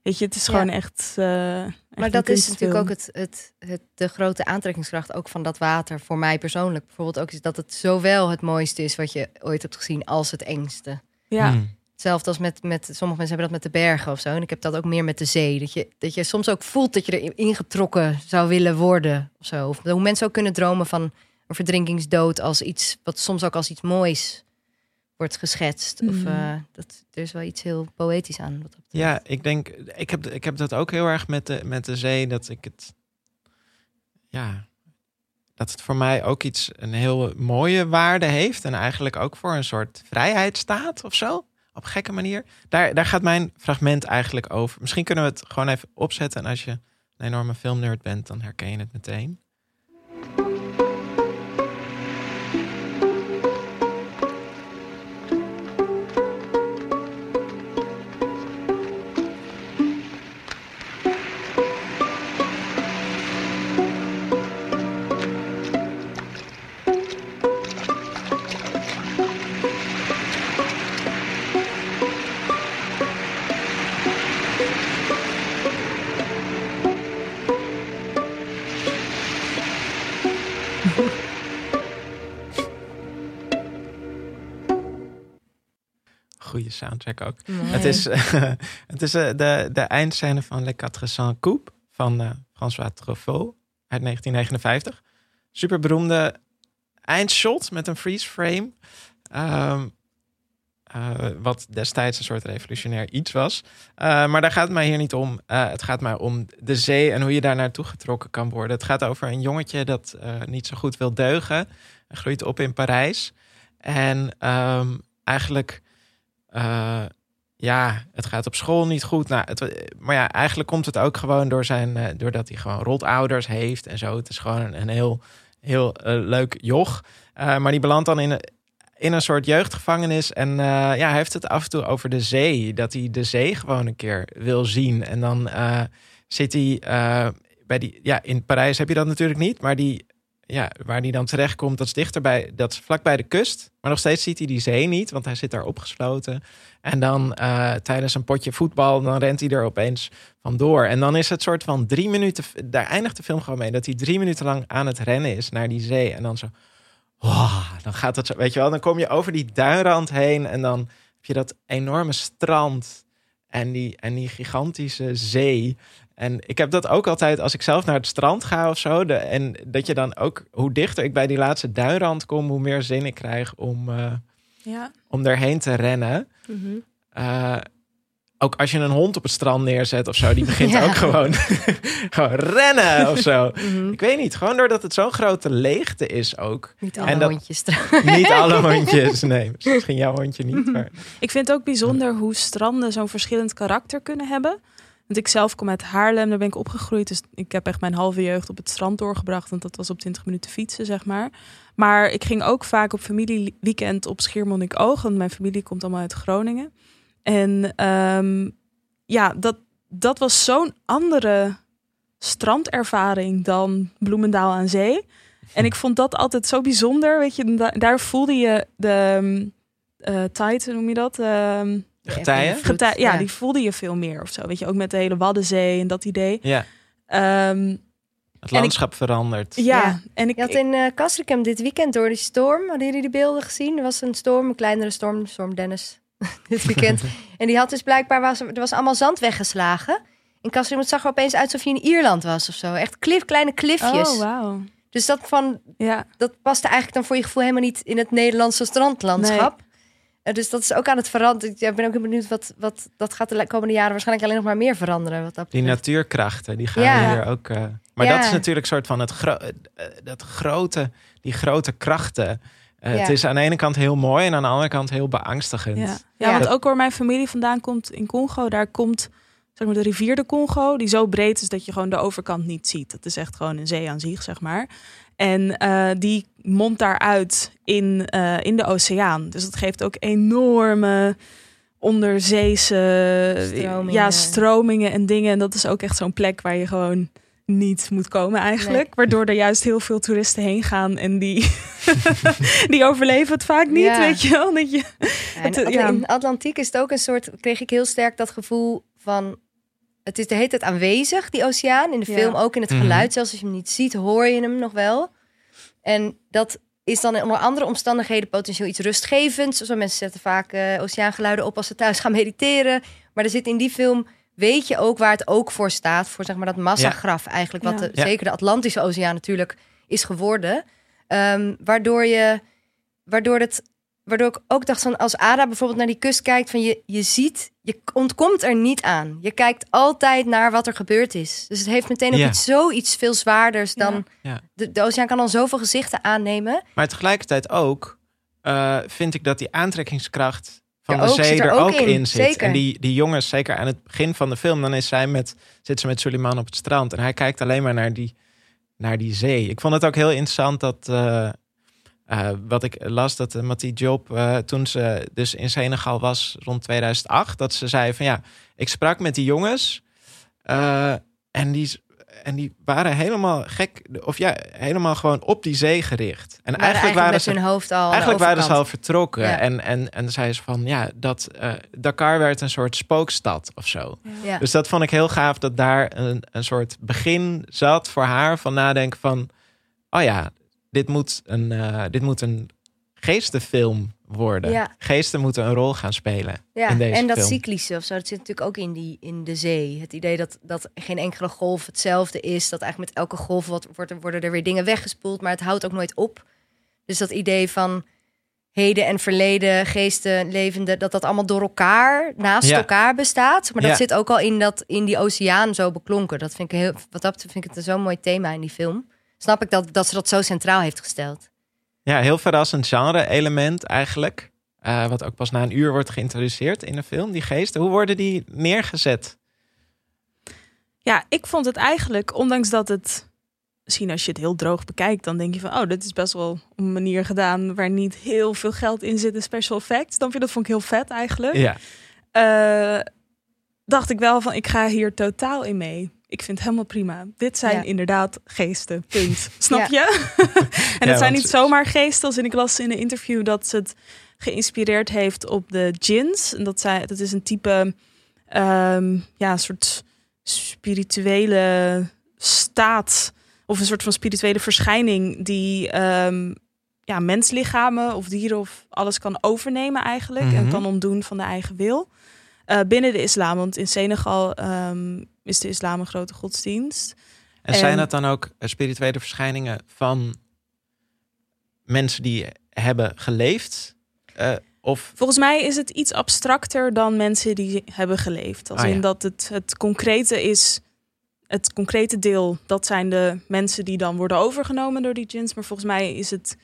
C: Weet je, het is
B: Ja.
C: gewoon echt. eh, echt
B: maar dat is natuurlijk ook het, het, het, de grote aantrekkingskracht ook van dat water. Voor mij persoonlijk bijvoorbeeld ook is dat het zowel het mooiste is wat je ooit hebt gezien als het engste.
C: Ja,
A: Hmm.
B: Hetzelfde als met, met sommige mensen hebben dat met de bergen of zo. En ik heb dat ook meer met de zee. Dat je, dat je soms ook voelt dat je erin ingetrokken zou willen worden. Of zo. Of hoe mensen ook kunnen dromen van een verdrinkingsdood als iets wat soms ook als iets moois wordt geschetst. Of
C: Mhm.
B: eh, dat, er is wel iets heel poëtisch aan. Wat dat.
A: Ja, ik denk, ik heb, ik heb dat ook heel erg met de, met de zee, dat ik het, ja, dat het voor mij ook iets, een heel mooie waarde heeft en eigenlijk ook voor een soort vrijheid staat of zo, op een gekke manier. Daar, daar gaat mijn fragment eigenlijk over. Misschien kunnen we het gewoon even opzetten en als je een enorme filmnerd bent, dan herken je het meteen. Goede soundtrack ook. Het is, het is eh, de, de eindscène van Le Quatre Cents Coupe van eh, François Truffaut uit 1959. Super beroemde eindshot met een freeze frame. Ehm, eh, wat destijds een soort revolutionair iets was. Eh, maar daar gaat het mij hier niet om. Eh, het gaat mij om de zee en hoe je daar naartoe getrokken kan worden. Het gaat over een jongetje dat eh, niet zo goed wil deugen. Hij groeit op in Parijs. En ehm, eigenlijk, eh, ja, het gaat op school niet goed. Nou, het, maar ja, eigenlijk komt het ook gewoon door zijn, eh, doordat hij gewoon rotouders heeft en zo. Het is gewoon een, heel, heel eh, leuk joch. Eh, maar die belandt dan in, in een soort jeugdgevangenis. En eh, ja, hij heeft het af en toe over de zee. Dat hij de zee gewoon een keer wil zien. En dan eh, zit hij eh, bij die. Ja, in Parijs heb je dat natuurlijk niet. Maar die. Ja, waar hij dan terechtkomt, dat is dichterbij, dat is vlakbij de kust. Maar nog steeds ziet hij die zee niet, want hij zit daar opgesloten. En dan tijdens een potje voetbal, dan rent hij er opeens vandoor. En dan is het soort van drie minuten, daar eindigt de film gewoon mee, dat hij drie minuten lang aan het rennen is naar die zee. En dan zo, dan gaat het zo, weet je wel, dan kom je over die duinrand heen en dan heb je dat enorme strand en die, en die gigantische zee. En ik heb dat ook altijd als ik zelf naar het strand ga of zo. De, en dat je dan ook, hoe dichter ik bij die laatste duinrand kom, hoe meer zin ik krijg om, eh,
C: ja.
A: om erheen te rennen. Eh, ook als je een hond op het strand neerzet of zo, die begint
B: Ja.
A: ook gewoon, gewoon rennen of zo.
B: Mhm.
A: Ik weet niet, gewoon doordat het zo'n grote leegte is ook.
B: Niet
A: En
B: alle
A: dat-
B: hondjes trouwens.
A: Niet alle hondjes, nee, misschien jouw hondje niet. Maar...
C: Ik vind het ook bijzonder hoe stranden zo'n verschillend karakter kunnen hebben. Want ik zelf kom uit Haarlem, daar ben ik opgegroeid. Dus ik heb echt mijn halve jeugd op het strand doorgebracht. Want dat was op 20 minuten fietsen, zeg maar. Maar ik ging ook vaak op familieweekend op Schiermonnikoog. Want mijn familie komt allemaal uit Groningen. En ehm, ja, dat, dat was zo'n andere strandervaring dan Bloemendaal aan zee. En ik vond dat altijd zo bijzonder. Weet je, da- daar voelde je de um, uh, tide, hoe noem je dat? Ehm,
A: De getijen?
C: getij, ja,
B: Ja.
C: die voelde je veel meer of zo. Weet je, ook met de hele Waddenzee en dat idee.
A: Ja,
C: Ehm,
A: het
C: ik-
A: landschap verandert.
C: ja,
B: Ja.
C: en ik,
B: Je had in eh Castricum dit weekend door die storm, hadden jullie die beelden gezien? Er was een storm, een kleinere storm, storm Dennis, dit weekend. en die had dus blijkbaar, was, er was allemaal zand weggeslagen. In Castricum het zag er opeens uit alsof je in Ierland was of zo. Echt klif, kleine klifjes.
C: oh, wauw.
B: Dus dat, van,
C: Ja,
B: dat paste eigenlijk dan voor je gevoel helemaal niet in het Nederlandse strandlandschap. Eh, Dus dat is ook aan het veranderen. Ik ben ook heel benieuwd wat, wat dat gaat de komende jaren waarschijnlijk alleen nog maar meer veranderen. Wat dat
A: Die natuurkrachten, die gaan
B: Ja.
A: hier ook. eh, maar
B: Ja.
A: dat is natuurlijk soort van het gro- eh, dat grote, die grote krachten. Eh,
B: Ja.
A: Het is aan de ene kant heel mooi en aan de andere kant heel beangstigend.
C: ja. ja,
B: Ja.
C: want ook waar mijn familie vandaan komt in Congo, daar komt zeg maar, de rivier de Congo, die zo breed is dat je gewoon de overkant niet ziet. Dat is echt gewoon een zee aan zich, zeg maar. En eh, die mondt daaruit in, eh, in de oceaan. Dus dat geeft ook enorme onderzeese
B: Stromingen.
C: Ja, stromingen en dingen. En dat is ook echt zo'n plek waar je gewoon niet moet komen eigenlijk. Waardoor er juist heel veel toeristen heen gaan en die, die overleven het vaak niet,
B: Ja.
C: weet je wel. Dat je,
B: Ja, in,
C: Het,
B: Atla-
C: ja.
B: in Atlantiek is het ook een soort, kreeg ik heel sterk dat gevoel van, het is de hele tijd aanwezig, die oceaan. In de
C: Ja.
B: film ook in het
A: Mhm.
B: geluid. Zelfs als je hem niet ziet, hoor je hem nog wel. En dat is dan onder andere omstandigheden potentieel iets rustgevends. Zo mensen zetten vaak eh, oceaangeluiden op als ze thuis gaan mediteren. Maar er zit in die film, weet je ook waar het ook voor staat. Voor zeg maar dat massagraf eigenlijk. Wat
C: Ja.
B: de-
A: Ja.
B: zeker de Atlantische Oceaan natuurlijk is geworden. Ehm, waardoor je, waardoor het, waardoor ik ook dacht van als Ada bijvoorbeeld naar die kust kijkt, van je, je ziet, je ontkomt er niet aan. Je kijkt altijd naar wat er gebeurd is. Dus het heeft meteen ook
A: Ja.
B: iets zoiets veel zwaarders dan
A: Ja.
B: de, de oceaan kan dan zoveel gezichten aannemen.
A: Maar tegelijkertijd ook eh, vind ik dat die aantrekkingskracht van
B: Ja,
A: de
B: ook,
A: zee
B: er
A: er
B: ook in,
A: in, zit.
B: zeker.
A: En die, die jongens, zeker aan het begin van de film, dan is zij met, zit ze met Suleiman op het strand. En hij kijkt alleen maar naar die, naar die zee. Ik vond het ook heel interessant dat. eh, eh, wat ik las, dat uh, Mattie Job, eh, toen ze dus in Senegal was rond 2008, dat ze zei van ja, ik sprak met die jongens eh, en die en die waren helemaal gek, of ja, helemaal gewoon op die zee gericht. En
B: Waren
A: eigenlijk waren ze
B: hun hoofd al.
A: Eigenlijk waren ze al vertrokken.
B: Ja.
A: En, en, en zei ze van, ja, dat eh, Dakar werd een soort spookstad of zo.
B: Ja.
A: Dus dat vond ik heel gaaf dat daar een, een soort begin zat voor haar van nadenken van, oh ja, dit moet een, eh, dit moet een geestenfilm worden.
B: Ja.
A: Geesten moeten een rol gaan spelen
B: Ja,
A: in deze
B: en dat
A: film.
B: cyclische of zo, dat zit natuurlijk ook in, die, in de zee. Het idee dat, dat geen enkele golf hetzelfde is. Dat eigenlijk met elke golf wordt, wordt, er- worden er weer dingen weggespoeld, maar het houdt ook nooit op. Dus dat idee van heden en verleden, geesten, levende, dat dat allemaal door elkaar, naast
A: Ja.
B: elkaar bestaat. Maar dat
A: Ja.
B: zit ook al in, dat, in die oceaan zo beklonken. Dat vind ik heel, wat dat betreft vind ik het een zo'n mooi thema in die film. Snap ik dat, dat ze dat zo centraal heeft gesteld.
A: Ja, heel verrassend genre-element eigenlijk. Eh, wat ook pas na een uur wordt geïntroduceerd in de film, die geesten. Hoe worden die neergezet?
C: Ja, ik vond het eigenlijk, ondanks dat het misschien als je het heel droog bekijkt, dan denk je van, oh, dit is best wel een manier gedaan waar niet heel veel geld in zit in special effects. Dan vind ik dat vond ik heel vet eigenlijk.
A: Ja,
C: Eh, dacht ik wel van, ik ga hier totaal in mee. Ik vind het helemaal prima. Dit zijn
B: Ja.
C: inderdaad geesten. Punt. Snap
B: Ja.
C: je? en
A: Ja,
C: het zijn niet zomaar geesten. Als in ik las in een interview dat ze het geïnspireerd heeft op de djinns. En dat, zij, dat is een type, ehm, ja, een soort spirituele staat. Of een soort van spirituele verschijning die ehm, ja, menslichamen of dieren of alles kan overnemen eigenlijk. En
A: Mhm.
C: kan ontdoen van de eigen wil. Eh, binnen de islam, want in Senegal ehm, is de islam een grote godsdienst.
A: En zijn dat dan ook eh, spirituele verschijningen van mensen die hebben geleefd? Eh, of
C: Volgens mij is het iets abstracter dan mensen die hebben geleefd. Als
A: Ah, ja.
C: in dat het, het concrete is, het concrete deel, dat zijn de mensen die dan worden overgenomen door die djinns. Maar volgens mij is het.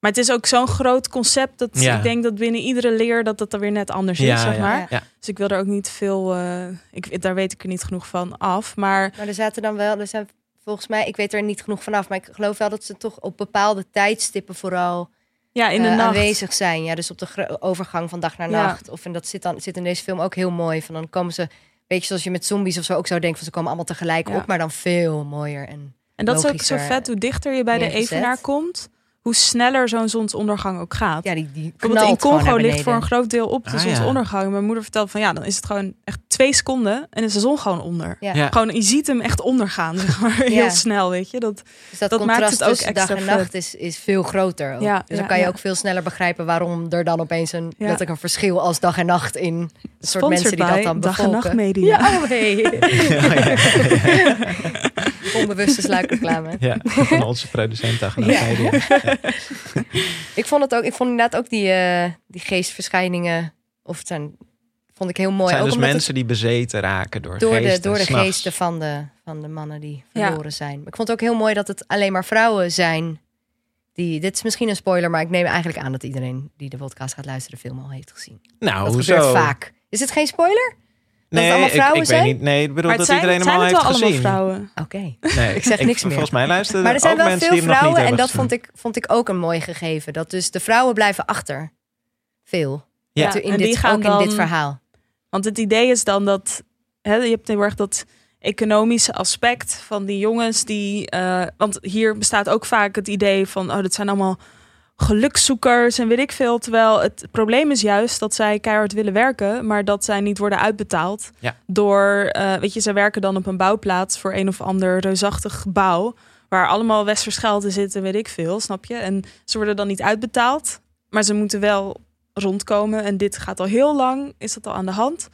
C: Maar het is ook zo'n groot concept dat
A: Ja.
C: ik denk dat binnen iedere leer dat dat er weer net anders
A: Ja,
C: is, zeg
A: ja,
C: maar.
A: ja.
C: Dus ik wil er ook niet veel, eh, ik, daar weet ik er niet genoeg van af. Maar
B: Maar er zaten dan wel, er zijn volgens mij, ik weet er niet genoeg vanaf, maar ik geloof wel dat ze toch op bepaalde tijdstippen vooral
C: ja, in de
B: eh,
C: nacht.
B: aanwezig zijn. Ja, dus op de overgang van dag naar
C: Ja.
B: nacht. Of en dat zit dan zit in deze film ook heel mooi. Van dan komen ze, beetje zoals je met zombies of zo ook zou denken, van ze komen allemaal tegelijk
C: Ja.
B: op, maar dan veel mooier en
C: En dat is ook zo vet, hoe dichter je bij de evenaar komt, hoe sneller zo'n zonsondergang ook gaat.
B: Ja, die, die
C: Bijvoorbeeld in Congo
B: naar
C: ligt voor een groot deel op de
A: Ah, ja.
C: zonsondergang. Mijn moeder vertelt van ja, dan is het gewoon echt twee seconden en is de zon gewoon onder.
B: Ja.
A: Ja.
C: Gewoon, je ziet hem echt ondergaan, zeg maar, heel
B: Ja.
C: snel, weet je. Dat,
B: Dus dat,
C: dat maakt
B: contrast
C: het ook
B: tussen dag
C: extra
B: en nacht is, is veel groter.
C: Ja,
B: dus dan kan je
C: ja.
B: ook veel sneller begrijpen waarom er dan opeens een,
C: Ja.
B: letterlijk een verschil als dag en nacht in een soort mensen die dat dan
C: Dag en. Nacht Media.
B: Ja, oh, hey. Onbewuste sluikreclame.
A: Ja, van onze producent Dag en Nacht
B: Ja.
A: Media.
B: Ik vond het ook, ik vond inderdaad ook die, eh, die geestverschijningen, of het zijn, vond ik heel mooi.
A: Het zijn
B: ook
A: dus
B: omdat
A: mensen die bezeten raken door
B: het door de,
A: geesten,
B: door de geesten van de, van de mannen die
C: Ja.
B: verloren zijn. Maar ik vond het ook heel mooi dat het alleen maar vrouwen zijn. Die, dit is misschien een spoiler, maar ik neem eigenlijk aan dat iedereen die de podcast gaat luisteren de film al heeft gezien.
A: Nou,
B: Dat
A: hoezo?
B: gebeurt vaak. Is het geen spoiler? het
A: Nee,
B: allemaal
A: ik,
B: vrouwen
A: ik
B: zijn?
A: weet niet. Nee, ik bedoel
C: Maar
A: dat
C: zijn,
A: iedereen hem al
C: het
A: heeft
C: wel allemaal
A: gezien.
C: vrouwen?
B: Oké.
A: Nee,
B: Ik zeg niks meer.
A: Volgens mij luisteren
B: Maar er zijn
A: ook
B: wel veel vrouwen en dat vond
A: gezien.
B: ik, vond ik ook een mooi gegeven. Dat dus de vrouwen blijven achter. Veel.
A: Ja,
B: in
C: en
B: dit,
C: die gaan
B: ook in dit
C: dan-
B: verhaal.
C: Want het idee is dan dat hè, je hebt heel erg dat economische aspect van die jongens die. eh, want hier bestaat ook vaak het idee van oh, dat zijn allemaal gelukszoekers en weet ik veel. Terwijl het probleem is juist dat zij keihard willen werken, maar dat zij niet worden uitbetaald.
A: Ja.
C: Door, eh, weet je, zij werken dan op een bouwplaats voor een of ander reusachtig gebouw. Waar allemaal westers geld in zit en weet ik veel, snap je? En ze worden dan niet uitbetaald, maar ze moeten wel rondkomen. En dit gaat al heel lang, is dat al aan de hand.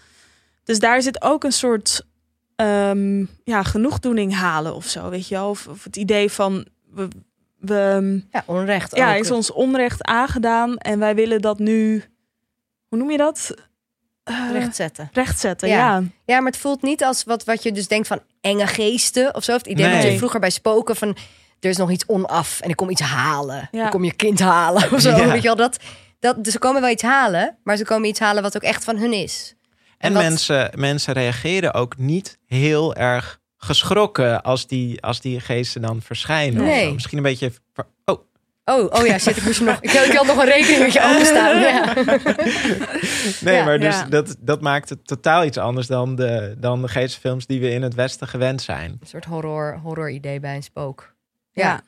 C: Dus daar zit ook een soort ehm, ja, genoegdoening halen of zo, weet je wel? Of, of het idee van, we, we,
B: Ja, onrecht
C: ja,
B: ook.
C: is ons onrecht aangedaan en wij willen dat nu, hoe noem je dat? Eh,
B: rechtzetten.
C: rechtzetten,
B: Ja.
C: ja.
B: Ja, maar het voelt niet als wat, wat je dus denkt van enge geesten of zo. Het idee
A: Nee.
B: je vroeger bij spoken van... er is nog iets onaf en ik kom iets halen.
C: Ja.
B: Ik kom je kind halen of zo.
A: Ja.
B: Weet je wel, dat, dat, dus ze komen wel iets halen, maar ze komen iets halen wat ook echt van hun is.
A: En
B: wat-
A: mensen, mensen reageren ook niet heel erg geschrokken als die, als die geesten dan verschijnen. of
B: Nee.
A: zo. Misschien een beetje... Oh,
B: Oh, oh ja, shit, ik moest nog... Ik had, ik had nog een rekening met je openstaan. Ja.
A: nee,
B: Ja,
A: maar dus
C: ja.
A: dat, dat maakt het totaal iets anders dan de, dan de geestenfilms die we in het Westen gewend zijn.
B: Een soort horror, horror idee bij een spook. Ja.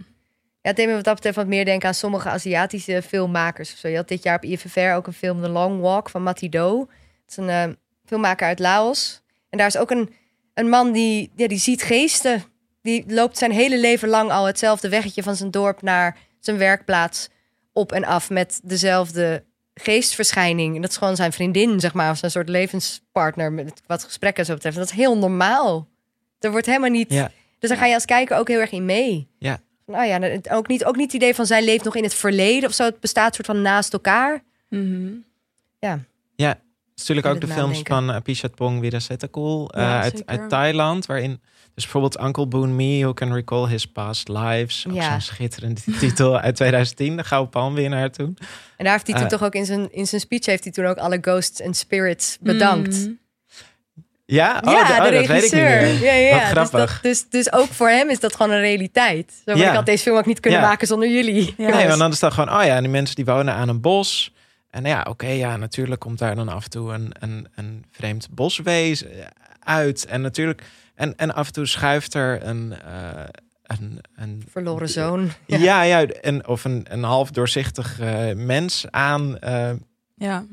C: Ja.
B: Het deed me wat dat betreft wat meer denken aan sommige Aziatische filmmakers. Of zo. Je had dit jaar op IFFR ook een film, The Long Walk van Mati Do. Het is een eh, filmmaker uit Laos. En daar is ook een, een man die, ja, die ziet geesten. Die loopt zijn hele leven lang al hetzelfde weggetje van zijn dorp naar zijn werkplaats op en af met dezelfde geestverschijning. En dat is gewoon zijn vriendin, zeg maar, of zijn soort levenspartner met wat gesprekken zo betreft. En dat is heel normaal. Er wordt helemaal niet.
A: Ja.
B: Dus daar ga je als kijker ook heel erg in mee.
A: Ja.
B: Van, oh ja, ook niet, ook niet het idee van zij leeft nog in het verleden of zo. Het bestaat soort van naast elkaar.
C: Mhm.
A: Ja, het is natuurlijk ook de films
B: nadenken.
A: van uh, Pichatpong Weerasettakul uh,
C: Ja,
A: uit,
C: zeker.
A: uit Thailand. Waarin dus bijvoorbeeld Uncle Boon Me, Who Can Recall His Past Lives. Ook
B: Ja.
A: zo'n schitterende titel uit 2010. De Gouden Palmwinnaar toen.
B: En daar heeft hij toen
A: Eh.
B: toch ook in zijn, in zijn speech heeft hij toen ook alle ghosts en spirits bedankt.
C: Mhm.
A: Ja, oh,
B: ja,
A: de-
B: de,
A: oh, dat weet ik niet
B: regisseur.
A: meer.
B: Ja, ja,
A: Wat
B: ja. Dus,
A: grappig.
B: dat, dus, dus ook voor hem is dat gewoon een realiteit. Zo,
A: Ja.
B: Ik had deze film ook niet kunnen
A: Ja.
B: maken zonder jullie.
C: Ja.
A: Nee,
B: Dus-
A: want dan is dat gewoon, oh ja, die mensen die wonen aan een bos. En ja, oké, ja, natuurlijk komt daar dan af en toe een, een, een vreemd boswezen uit. En natuurlijk, en, en af en toe schuift er een, eh, een, een
B: Verloren zoon.
A: Ja, ja, en, of een, een half doorzichtig eh, mens aan, eh,
C: Ja.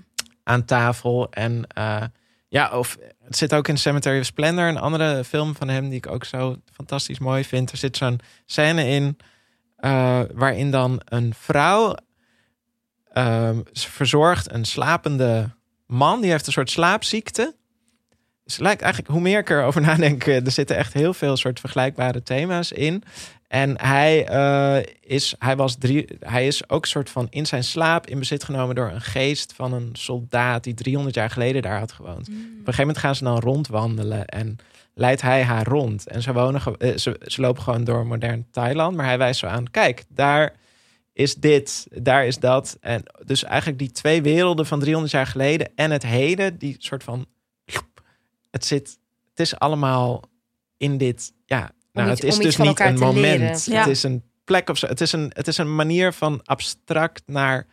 A: aan tafel. En eh, ja, of het zit ook in Cemetery of Splendor, een andere film van hem die ik ook zo fantastisch mooi vind. Er zit zo'n scène in eh, waarin dan een vrouw ehm, verzorgt een slapende man. Die heeft een soort slaapziekte. Dus het lijkt eigenlijk, hoe meer ik erover nadenk, eh, er zitten echt heel veel soort vergelijkbare thema's in. En hij, eh, is, hij, was drie, hij is ook soort van in zijn slaap in bezit genomen door een geest van een soldaat die 300 jaar geleden daar had gewoond. Op een gegeven moment gaan ze dan rondwandelen en leidt hij haar rond. En ze, wonen, eh, ze, ze lopen gewoon door modern Thailand, maar hij wijst zo aan, kijk, daar is dit, daar is dat. En dus eigenlijk die twee werelden van 300 jaar geleden en het heden, die soort van, het zit, het is allemaal in dit, ja, nou,
B: iets-
A: het is dus niet een moment.
C: Ja.
A: Het is een plek of zo. Het is een, het is een manier van abstract naar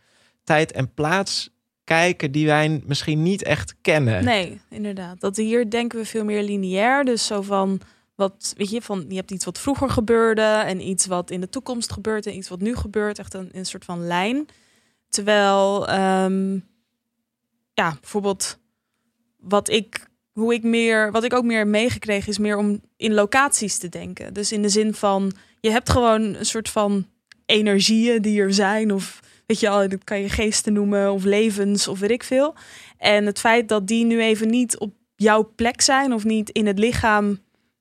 A: tijd en plaats kijken die wij misschien niet echt kennen.
C: Nee, inderdaad. Dat hier denken we veel meer lineair. Dus zo van, wat, weet je, van je hebt iets wat vroeger gebeurde en iets wat in de toekomst gebeurt en iets wat nu gebeurt. Echt een, een soort van lijn. Terwijl, ehm, ja, bijvoorbeeld wat ik, hoe ik meer, wat ik ook meer meegekregen is meer om in locaties te denken. Dus in de zin van, je hebt gewoon een soort van energieën die er zijn of weet je al, dat kan je geesten noemen of levens of weet ik veel. En het feit dat die nu even niet op jouw plek zijn of niet in het lichaam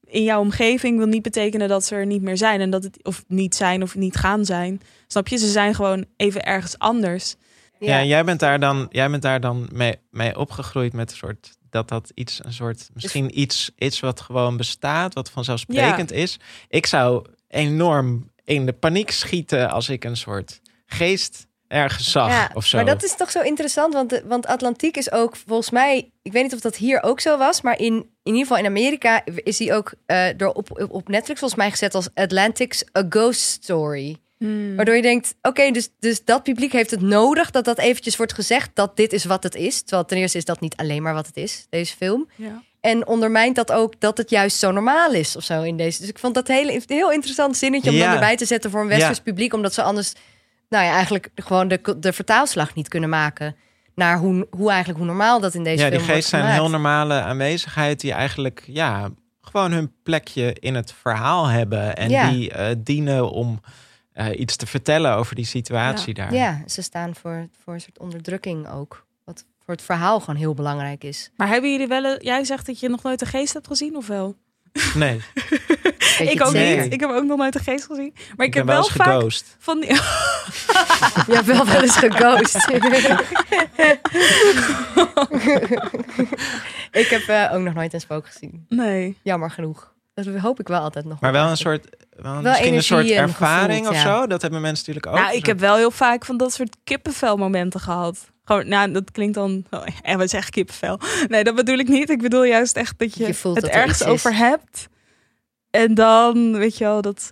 C: in jouw omgeving wil niet betekenen dat ze er niet meer zijn en dat het of niet zijn of niet gaan zijn. Snap je? Ze zijn gewoon even ergens anders.
A: Ja, jij bent daar dan, jij bent daar dan mee, mee opgegroeid met een soort dat dat iets, een soort, misschien iets, iets wat gewoon bestaat, wat vanzelfsprekend is. Ik zou enorm in de paniek schieten als ik een soort geest ergens zag
B: Ja,
A: of zo.
B: Maar dat is toch zo interessant, want, de, want Atlantiek is ook volgens mij, ik weet niet of dat hier ook zo was, maar in, in ieder geval in Amerika is die ook eh, door op, op Netflix volgens mij gezet als Atlantic's A Ghost Story. Waardoor je denkt, oké, dus, dus dat publiek heeft het nodig dat dat eventjes wordt gezegd dat dit is wat het is. Terwijl ten eerste is dat niet alleen maar wat het is, deze film.
C: Ja.
B: En ondermijnt dat ook dat het juist zo normaal is of zo in deze. Dus ik vond dat hele, heel interessant zinnetje om
A: Ja.
B: dan erbij te zetten voor een westers
A: Ja.
B: publiek. Omdat ze anders, nou ja, eigenlijk gewoon de, de vertaalslag niet kunnen maken. Naar hoe, hoe eigenlijk hoe normaal dat in deze
A: ja,
B: film
A: die geest zijn heel normale aanwezigheid die eigenlijk ja, gewoon hun plekje in het verhaal hebben. En
B: Ja.
A: die eh, dienen om eh, iets te vertellen over die situatie daar.
B: Ja, ze staan voor, voor een soort onderdrukking ook. Wat voor het verhaal gewoon heel belangrijk is.
C: Maar hebben jullie wel, een- jij zegt dat je nog nooit de geest hebt gezien of wel?
A: Nee,
C: ik ook niet. Ik heb ook nog nooit de geest gezien. Maar ik, heb
A: wel
C: wel
A: eens
C: vaak
A: geghost.
C: van die...
B: Je hebt wel wel eens geghost. ik heb eh, ook nog nooit een spook gezien.
C: Nee.
B: Jammer genoeg. Dat hoop ik wel altijd nog.
A: Maar wel een soort, wel
B: Wel
A: misschien een soort ervaring
B: gevoel,
A: of
B: ja.
A: zo. Dat hebben mensen natuurlijk ook.
C: Nou, ik heb wel heel vaak van dat soort kippenvelmomenten gehad. Gewoon, nou, dat klinkt dan... Oh, en we zeggen kippenvel. Nee, dat bedoel ik niet. Ik bedoel juist echt dat je,
B: Je voelt
C: het
B: dat er
C: ergens over hebt. En dan, weet je wel, dat...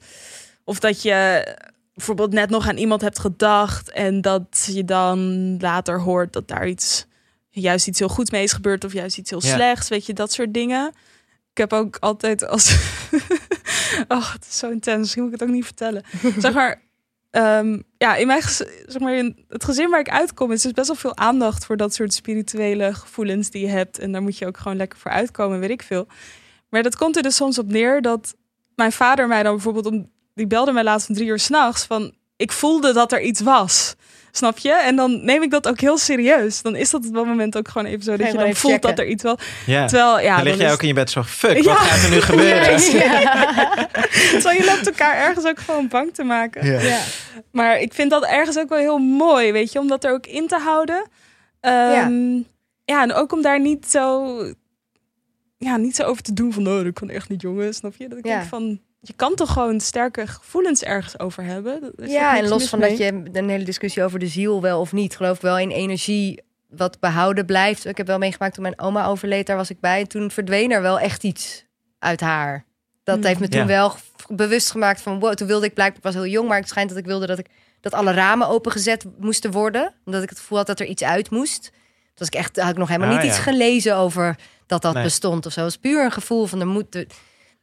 C: Of dat je bijvoorbeeld net nog aan iemand hebt gedacht... en dat je dan later hoort dat daar iets... juist iets heel goeds mee is gebeurd... of juist iets heel
A: Ja.
C: slechts, weet je, dat soort dingen. Ik heb ook altijd als... oh, het is zo intens. Misschien moet ik het ook niet vertellen. zeg maar, ehm, ja, in mijn zeg maar, in het gezin waar ik uitkom, is dus best wel veel aandacht voor dat soort spirituele gevoelens die je hebt. En daar moet je ook gewoon lekker voor uitkomen, weet ik veel. Maar dat komt er dus soms op neer dat mijn vader mij dan bijvoorbeeld om, die belde mij laatst om drie uur s'nachts van, ik voelde dat er iets was. Snap je? En dan neem ik dat ook heel serieus. Dan is dat op dat moment ook gewoon even zo dat
B: je
C: dan voelt
B: checken.
C: dat er iets.
A: Ja.
C: Terwijl, ja,
A: dan lig jij
C: is-
A: ook in je bed zo, fuck,
C: Ja.
A: wat gaat er nu gebeuren?
C: Terwijl je loopt elkaar ergens ook gewoon bang te maken.
A: Ja.
B: Ja.
C: Maar ik vind dat ergens ook wel heel mooi, weet je, om dat er ook in te houden. Ehm, ja. en ook om daar niet zo, ja, niet zo over te doen van, oh, dat kan echt niet, jongen, snap je? Dat ik
B: Ja.
C: denk van, je kan toch gewoon sterke gevoelens ergens over hebben.
B: Ja, en los van
C: mee.
B: dat je een hele discussie over de ziel wel of niet, geloof ik wel in energie wat behouden blijft. Ik heb wel meegemaakt toen mijn oma overleed, daar was ik bij. En toen verdween er wel echt iets uit haar. Dat
C: Hmm.
B: heeft me toen
A: Ja.
B: wel bewust gemaakt van, wow, toen wilde ik blijkbaar, ik was heel jong, maar het schijnt dat ik wilde dat ik dat alle ramen opengezet moesten worden, omdat ik het gevoel had dat er iets uit moest. Toen was ik echt, had ik nog helemaal
A: Ah,
B: niet
A: ja.
B: iets gelezen over dat dat
A: Nee.
B: bestond of zo. Het was puur een gevoel van, er moet, er,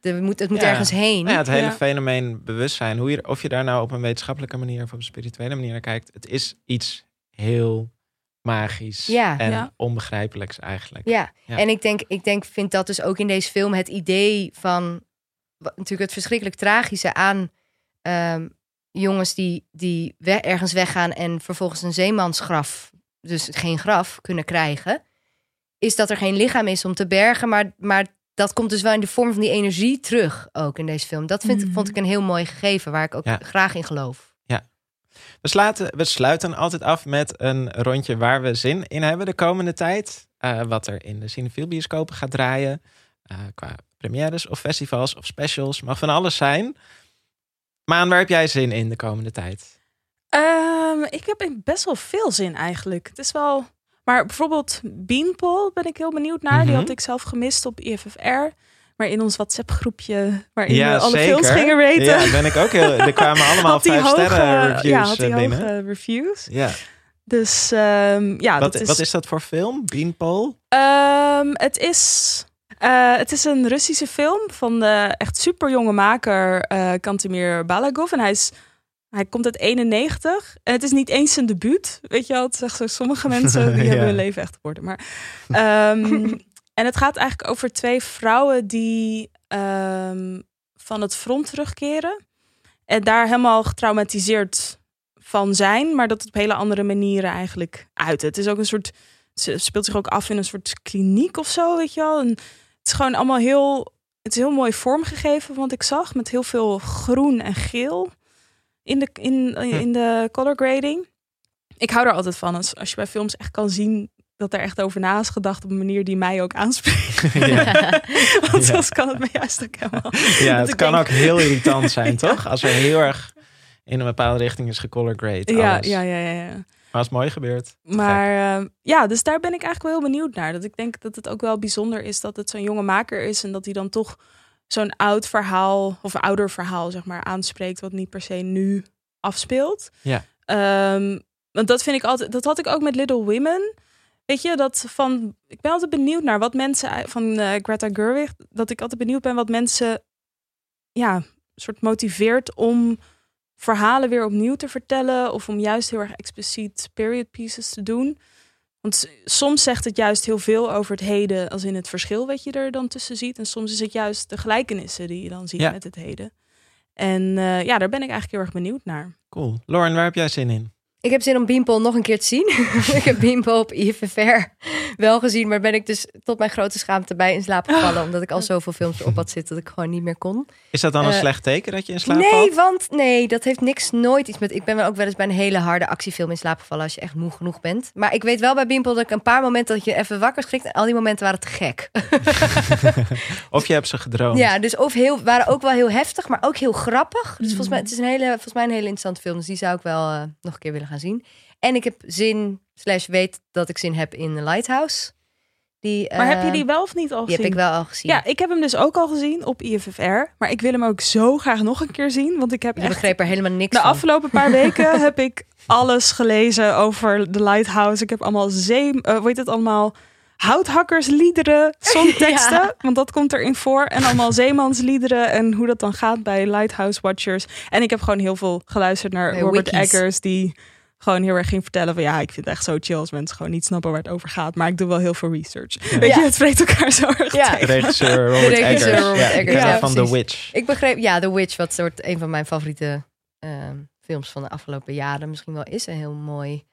B: er moet, het moet
A: Ja.
B: ergens heen.
A: Nou ja, het hele
C: Ja.
A: fenomeen bewustzijn, hoe je, of je daar nou op een wetenschappelijke manier of op een spirituele manier naar kijkt, het is iets heel magisch
B: Ja.
A: en
C: Ja.
A: onbegrijpelijks eigenlijk.
B: Ja,
A: Ja.
B: en ik denk, ik denk, vind dat dus ook in deze film het idee van wat, natuurlijk het verschrikkelijk tragische aan ehm, jongens die, die we- ergens weggaan en vervolgens een zeemansgraf, dus geen graf, kunnen krijgen, is dat er geen lichaam is om te bergen, maar, maar dat komt dus wel in de vorm van die energie terug ook in deze film. Dat vind,
C: Mhm.
B: vond ik een heel mooi gegeven waar ik ook
A: Ja.
B: graag in geloof.
A: We, sluiten, we sluiten altijd af met een rondje waar we zin in hebben de komende tijd. Eh, wat er in de Cinefiel bioscopen gaat draaien. eh, qua premières of festivals of specials. Mag van alles zijn. Maan, waar heb jij zin in de komende tijd?
C: Ehm, ik heb in best wel veel zin eigenlijk. Het is wel... Maar bijvoorbeeld Beanpole ben ik heel benieuwd naar.
A: Mhm.
C: Die had ik zelf gemist op IFFR. Maar in ons WhatsApp groepje waarin we alle films gingen raten.
A: Ja, ben ik ook heel. Er kwamen allemaal vijf
C: hoge,
A: sterren reviews
C: ja, had die
A: eh, binnen.
C: hoge reviews.
A: Ja.
C: Dus ehm, ja,
A: Wat,
C: dat is,
A: wat is dat voor film? Beanpole?
C: Ehm, het is Eh, het is een Russische film van de echt super jonge maker eh Kantemir Balagov. En hij, is, hij komt uit 91. En het is niet eens zijn debuut. Weet je wel, het zegt zo, sommige mensen die
A: Ja.
C: hebben hun leven echt geworden. Maar, ehm, en het gaat eigenlijk over twee vrouwen die ehm, van het front terugkeren. En daar helemaal getraumatiseerd van zijn. Maar dat het op hele andere manieren eigenlijk uit. Het is ook een soort... Het speelt zich ook af in een soort kliniek of zo, weet je wel. En het is gewoon allemaal heel... Het is heel mooi vormgegeven, wat ik zag. Met heel veel groen en geel in de, in, in de color grading. Ik hou er altijd van. Als, als je bij films echt kan zien dat er echt over na is gedacht... op een manier die mij ook aanspreekt.
A: ja,
C: Want
A: Ja.
C: anders kan het me juist ook helemaal...
A: ja
C: Dat
A: het kan
C: denk-
A: ook heel irritant zijn, toch? Als er heel erg in een bepaalde richting is gecolor grade.
C: Ja, ja, ja, ja.
A: Maar als het mooi gebeurt.
C: Maar eh, ja, dus daar ben ik eigenlijk wel heel benieuwd naar. Dat ik denk dat het ook wel bijzonder is dat het zo'n jonge maker is en dat hij dan toch zo'n oud verhaal of ouder verhaal zeg maar aanspreekt wat niet per se nu afspeelt.
A: Ja.
C: Ehm, want dat vind ik altijd. Dat had ik ook met Little Women. Weet je dat van? Ik ben altijd benieuwd naar wat mensen van eh, Greta Gerwig. Dat ik altijd benieuwd ben wat mensen ja soort motiveert om verhalen weer opnieuw te vertellen of om juist heel erg expliciet period pieces te doen. Want soms zegt het juist heel veel over het heden, als in het verschil wat je er dan tussen ziet. En soms is het juist de gelijkenissen die je dan ziet
A: Ja.
C: met het heden. En eh, ja, daar ben ik eigenlijk heel erg benieuwd naar.
A: Cool. Lauren, waar heb jij zin in?
B: Ik heb zin om Beanpole nog een keer te zien. ik heb Beanpole op IFFR wel gezien, maar ben ik dus tot mijn grote schaamte bij in slaap gevallen. Omdat ik al zoveel films erop had zitten dat ik gewoon niet meer kon.
A: Is dat dan een
B: Eh,
A: slecht teken dat je in slaap
B: nee,
A: valt?
B: want nee, dat heeft niks nooit iets met. Ik ben wel ook wel eens bij een hele harde actiefilm in slaap gevallen als je echt moe genoeg bent. Maar ik weet wel bij Beanpole dat ik een paar momenten dat je even wakker schrikt en al die momenten waren te gek.
A: Of je hebt ze gedroomd?
B: Ja, dus of heel, waren ook wel heel heftig, maar ook heel grappig. Dus volgens mij, het is een hele, volgens mij een hele interessante film. Dus die zou ik wel eh, nog een keer willen gaan zien. En ik heb zin, slash weet dat ik zin heb in The Lighthouse. Die,
C: Maar heb
B: eh,
C: je die wel of niet al
B: Die
C: gezien?
B: heb ik wel al gezien.
C: Ja, ik heb hem dus ook al gezien op IFFR. Maar ik wil hem ook zo graag nog een keer zien. Want ik heb
B: Je
C: echt
B: begreep er helemaal niks
C: De
B: van.
C: afgelopen paar weken heb ik alles gelezen over de Lighthouse. Ik heb allemaal zee, eh, hoe heet het allemaal? Houthakkersliederen, songteksten,
B: Ja.
C: want dat komt erin voor. En allemaal zeemansliederen en hoe dat dan gaat bij Lighthouse Watchers. En ik heb gewoon heel veel geluisterd naar
B: Bij
C: Robert
B: wikis.
C: Eggers, die gewoon heel erg ging vertellen van ja, ik vind het echt zo chill als mensen gewoon niet snappen waar het over gaat. Maar ik doe wel heel veel research. Weet
B: Ja.
C: je, het spreekt elkaar zo erg
B: Ja.
A: De
C: tegen.
A: regisseur Robert
B: regisseur
A: Eggers.
B: Robert
A: ja,
B: Eggers,
A: van The. Witch.
B: Ik begreep, ja, The Witch, wat soort een van mijn favoriete ehm, films van de afgelopen jaren misschien wel is. En heel mooi.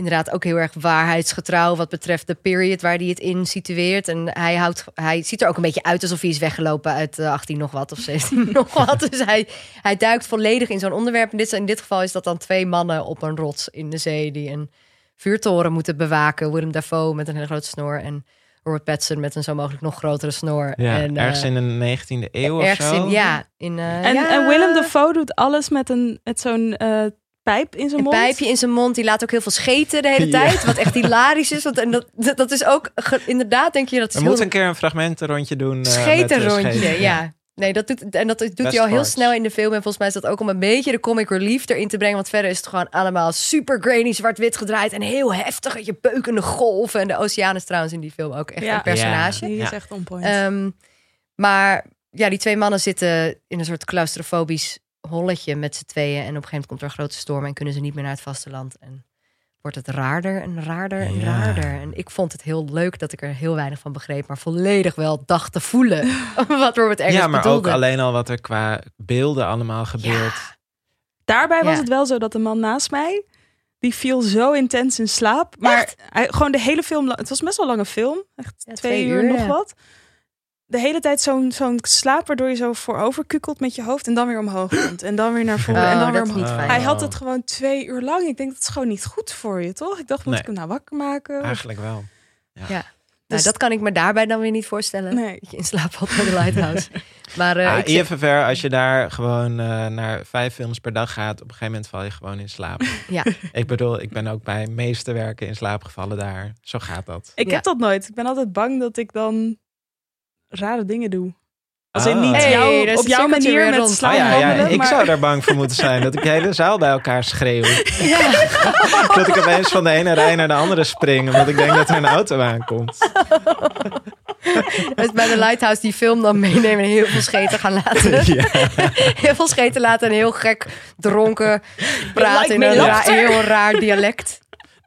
B: Inderdaad, ook heel erg waarheidsgetrouw wat betreft de period waar hij het in situeert. En hij, houdt, hij ziet er ook een beetje uit alsof hij is weggelopen uit eh, 18 nog wat of 17 nog wat. Dus hij, hij duikt volledig in zo'n onderwerp. In dit, in dit geval is dat dan twee mannen op een rots in de zee die een vuurtoren moeten bewaken. Willem Dafoe met een hele grote snor en Robert Pattinson met een zo mogelijk nog grotere snor.
A: Ja,
B: en, eh,
A: ergens in de 19e eeuw of
B: Ergens
A: zo.
B: in, ja. In, eh,
C: En,
B: ja,
C: en Willem Dafoe doet alles met, een, met zo'n eh, pijp in zijn
B: een
C: mond.
B: pijpje in zijn mond. Die laat ook heel veel scheten de hele
A: Ja.
B: tijd. Wat echt hilarisch is. Want, en dat, dat dat is ook... ge- inderdaad, denk je, dat is
A: We
B: heel...
A: moeten een keer een fragmentenrondje doen. eh, eh,
B: schetenrondje,
A: scheten.
B: ja. Nee, dat doet, en dat doet
A: Best
B: hij al heel snel in de film. En volgens mij is dat ook om een beetje de comic relief erin te brengen. Want verder is het gewoon allemaal super grainy, zwart-wit gedraaid. En heel heftig. weet Je beukende golven. En de oceaan is trouwens in die film ook echt
C: Ja.
B: een personage.
C: Die is
A: Ja.
C: echt on point.
B: Ehm, maar ja, die twee mannen zitten in een soort claustrofobisch holletje met z'n tweeën. En op een gegeven moment komt er een grote storm en kunnen ze niet meer naar het vasteland. En wordt het raarder en raarder en
A: Ja.
B: raarder. En ik vond het heel leuk dat ik er heel weinig van begreep. Maar volledig wel dacht te voelen wat Robert Eggers
A: Ja, maar
B: bedoelde.
A: ook alleen al wat er qua beelden allemaal gebeurt.
C: Daarbij was
B: Ja.
C: het wel zo dat de man naast mij, die viel zo intens in slaap. Maar hij, gewoon de hele film, het was best wel een lange film. Echt
B: Ja,
C: twee,
B: twee
C: uur,
B: uur,
C: nog
B: ja.
C: wat. De hele tijd zo'n zo'n slaap waardoor je zo voorover kukelt met je hoofd en dan weer omhoog komt. En dan weer naar voren
B: Oh,
C: en dan weer omhoog.
B: niet
A: Oh.
B: fijn.
C: Hij had het gewoon twee uur lang. Ik denk dat is gewoon niet goed voor je, toch? Ik dacht, moet
A: Nee.
C: ik hem nou wakker maken? Of-
A: Eigenlijk wel.
B: Nou,
C: Dus-
B: dat kan ik me daarbij dan weer niet voorstellen.
C: Nee.
B: Dat je in slaap valt bij de Lighthouse. maar eh,
A: Ah,
B: ik zeg-
A: IFFR, als je daar gewoon eh, naar vijf films per dag gaat, op een gegeven moment val je gewoon in slaap.
B: ja.
A: ik bedoel, ik ben ook bij meesterwerken in slaap gevallen daar. Zo gaat dat.
C: Ik
B: Ja.
C: heb dat nooit. Ik ben altijd bang dat ik dan rare dingen doe. Als in niet
B: Hey,
C: jou, op jouw manier met
B: rond.
C: slaan
A: Oh ja, ja,
C: wandelen,
A: ik
C: maar-
A: zou daar bang voor moeten zijn. Dat ik de hele zaal bij elkaar schreeuw.
B: ja.
A: Dat ik opeens van de ene rij naar de andere spring. Omdat ik denk dat er een auto aankomt.
B: Dus bij de Lighthouse die film dan meenemen en heel veel scheten gaan laten.
A: Ja.
B: Heel veel scheten laten en heel gek dronken praten in een ra- heel raar dialect.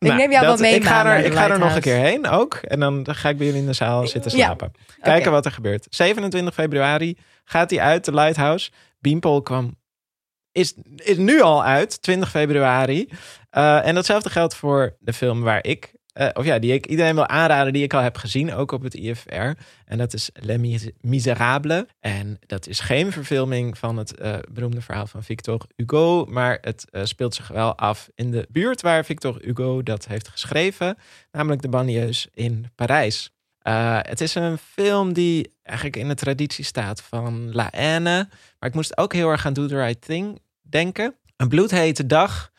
B: Ik
A: Nou,
B: neem jou
A: dat-
B: wel mee,
A: Ik ga er, ik ga er nog een keer heen ook. En dan ga ik bij jullie in de zaal zitten
B: Ja.
A: slapen. Kijken wat er gebeurt. 27 februari gaat hij uit, de Lighthouse. Beanpole kwam, is, is nu al uit, 20 februari. Eh, en datzelfde geldt voor de film waar ik, eh, of ja, die ik iedereen wil aanraden, die ik al heb gezien, ook op het IFR. En dat is Les Mis- Miserables. En dat is geen verfilming van het eh, beroemde verhaal van Victor Hugo, maar het eh, speelt zich wel af in de buurt waar Victor Hugo dat heeft geschreven, namelijk de banlieues in Parijs. Het is een film die eigenlijk in de traditie staat van La Haine. Maar ik moest ook heel erg aan Do the Right Thing denken. Een bloedhete dag.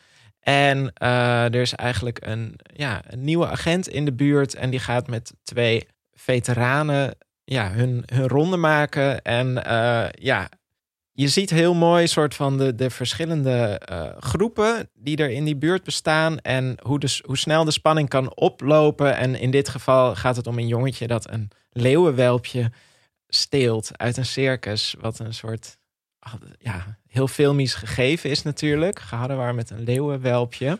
A: En eh, er is eigenlijk een, ja, een nieuwe agent in de buurt. En die gaat met twee veteranen ja, hun, hun ronde maken. En eh, ja, je ziet heel mooi soort van de, de verschillende eh, groepen die er in die buurt bestaan. En hoe, de, hoe snel de spanning kan oplopen. En in dit geval gaat het om een jongetje dat een leeuwenwelpje steelt uit een circus. Wat een soort ja, heel filmisch gegeven is natuurlijk. Geharrewar met een leeuwenwelpje.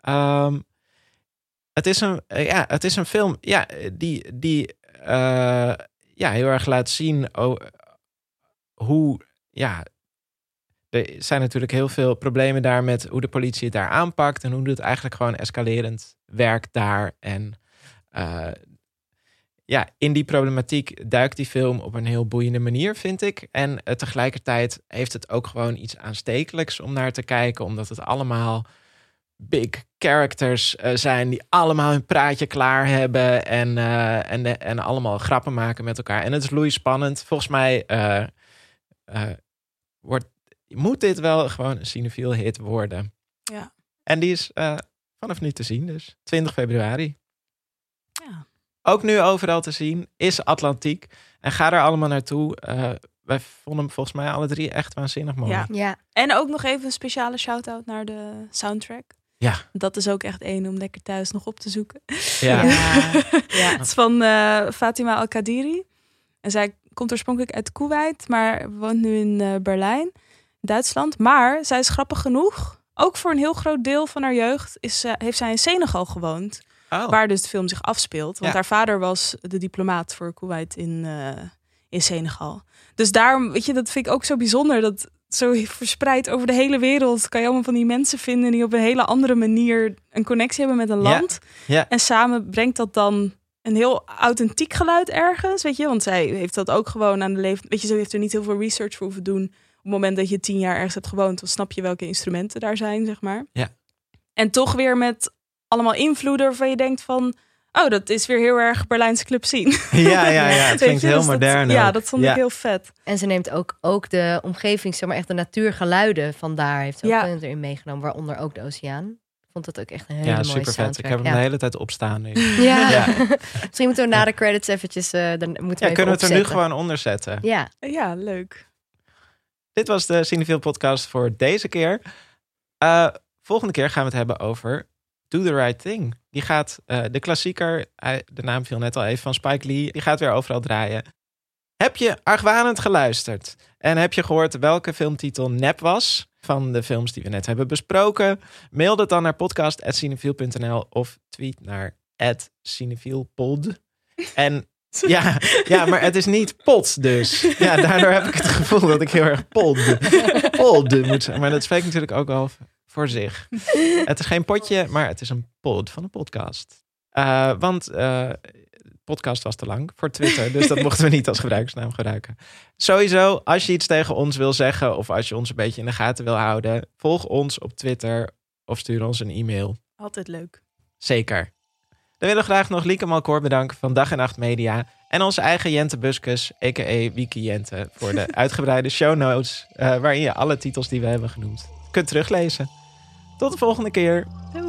A: Ehm, het, is een, eh, ja, het is een film ja, die, die eh, ja, heel erg laat zien hoe... Ja, er zijn natuurlijk heel veel problemen daar met hoe de politie het daar aanpakt. En hoe het eigenlijk gewoon escalerend werkt daar. En eh, ja, in die problematiek duikt die film op een heel boeiende manier, vind ik. En eh, tegelijkertijd heeft het ook gewoon iets aanstekelijks om naar te kijken, omdat het allemaal big characters eh, zijn die allemaal hun praatje klaar hebben en, eh, en, en allemaal grappen maken met elkaar. En het is loeispannend. Volgens mij wordt, moet dit wel gewoon een cinefiel hit worden.
C: Ja.
A: En die is vanaf nu te zien, dus 20 februari. Ook nu overal te zien is Atlantiek. En ga er allemaal naartoe. Eh, wij vonden hem volgens mij alle drie echt waanzinnig mooi.
C: Ja.
B: Ja,
C: En ook nog even een speciale shout-out naar de soundtrack.
A: Ja.
C: Dat is ook echt één om lekker thuis nog op te zoeken.
A: Ja.
B: ja.
C: Het is van eh, Fatima Al-Kadiri. En zij komt oorspronkelijk uit Kuwait, maar woont nu in eh, Berlijn, Duitsland. Maar zij is grappig genoeg. Ook voor een heel groot deel van haar jeugd is, ze- heeft zij in Senegal gewoond.
A: Oh.
C: Waar dus de film zich afspeelt. Want
A: Ja.
C: haar vader was de diplomaat voor Kuwait in, eh, in Senegal. Dus daarom, weet je, dat vind ik ook zo bijzonder. Dat zo verspreid over de hele wereld kan je allemaal van die mensen vinden die op een hele andere manier een connectie hebben met een land.
A: Ja.
C: En samen brengt dat dan een heel authentiek geluid ergens, weet je? Want zij heeft dat ook gewoon aan de leven. Weet je, ze heeft er niet heel veel research voor hoeven doen. Op het moment dat je tien jaar ergens hebt gewoond, dan snap je welke instrumenten daar zijn, zeg maar.
A: Ja.
C: En toch weer met allemaal invloeden waarvan je denkt van... Oh, dat is weer heel erg Berlijnse club zien.
A: Ja, ja, ja. Het klinkt heel
C: dus dat-
A: modern.
C: ja,
A: ook.
C: dat vond
A: Ja.
C: ik heel vet.
B: En ze neemt ook, ook de omgeving, zeg maar echt de natuurgeluiden van daar heeft ze ook
C: Ja.
B: erin meegenomen, waaronder ook de oceaan. Ik vond dat ook echt een hele
A: Ja,
B: mooie
A: super vet. Ik heb hem
B: ja.
A: de hele tijd opstaan nu.
B: Ja.
A: Ja.
B: Misschien moeten we na de credits eventjes, eh dan moeten we
A: Ja,
B: even
A: kunnen we het er nu gewoon onder zetten?
B: Ja,
C: Ja, leuk.
A: Dit was de Cineville podcast voor deze keer. Eh, volgende keer gaan we het hebben over Do the Right Thing. Die gaat, eh, de klassieker, de naam viel net al even, van Spike Lee. Die gaat weer overal draaien. Heb je argwanend geluisterd? En heb je gehoord welke filmtitel nep was? Van de films die we net hebben besproken. Mail dat dan naar podcast.cinefiel.nl of tweet naar @cinefielpod. En ja, ja, maar het is niet pot dus. Ja, daardoor heb ik het gevoel dat ik heel erg pod, pod moet zijn. Maar dat spreekt natuurlijk ook wel voor zich. Het is geen potje, maar het is een pod van een podcast. Eh, want eh, podcast was te lang voor Twitter, dus dat mochten we niet als gebruikersnaam gebruiken. Sowieso, als je iets tegen ons wil zeggen of als je ons een beetje in de gaten wil houden, volg ons op Twitter of stuur ons een e-mail.
C: Altijd leuk.
A: Zeker. We willen graag nog Lieke Malkoor bedanken van Dag en Nacht Media. En onze eigen Jente Buskus, a.k.a. Wiki Jente, voor de uitgebreide show notes. eh, waarin je alle titels die we hebben genoemd kunt teruglezen. Tot de volgende keer.
C: Doei.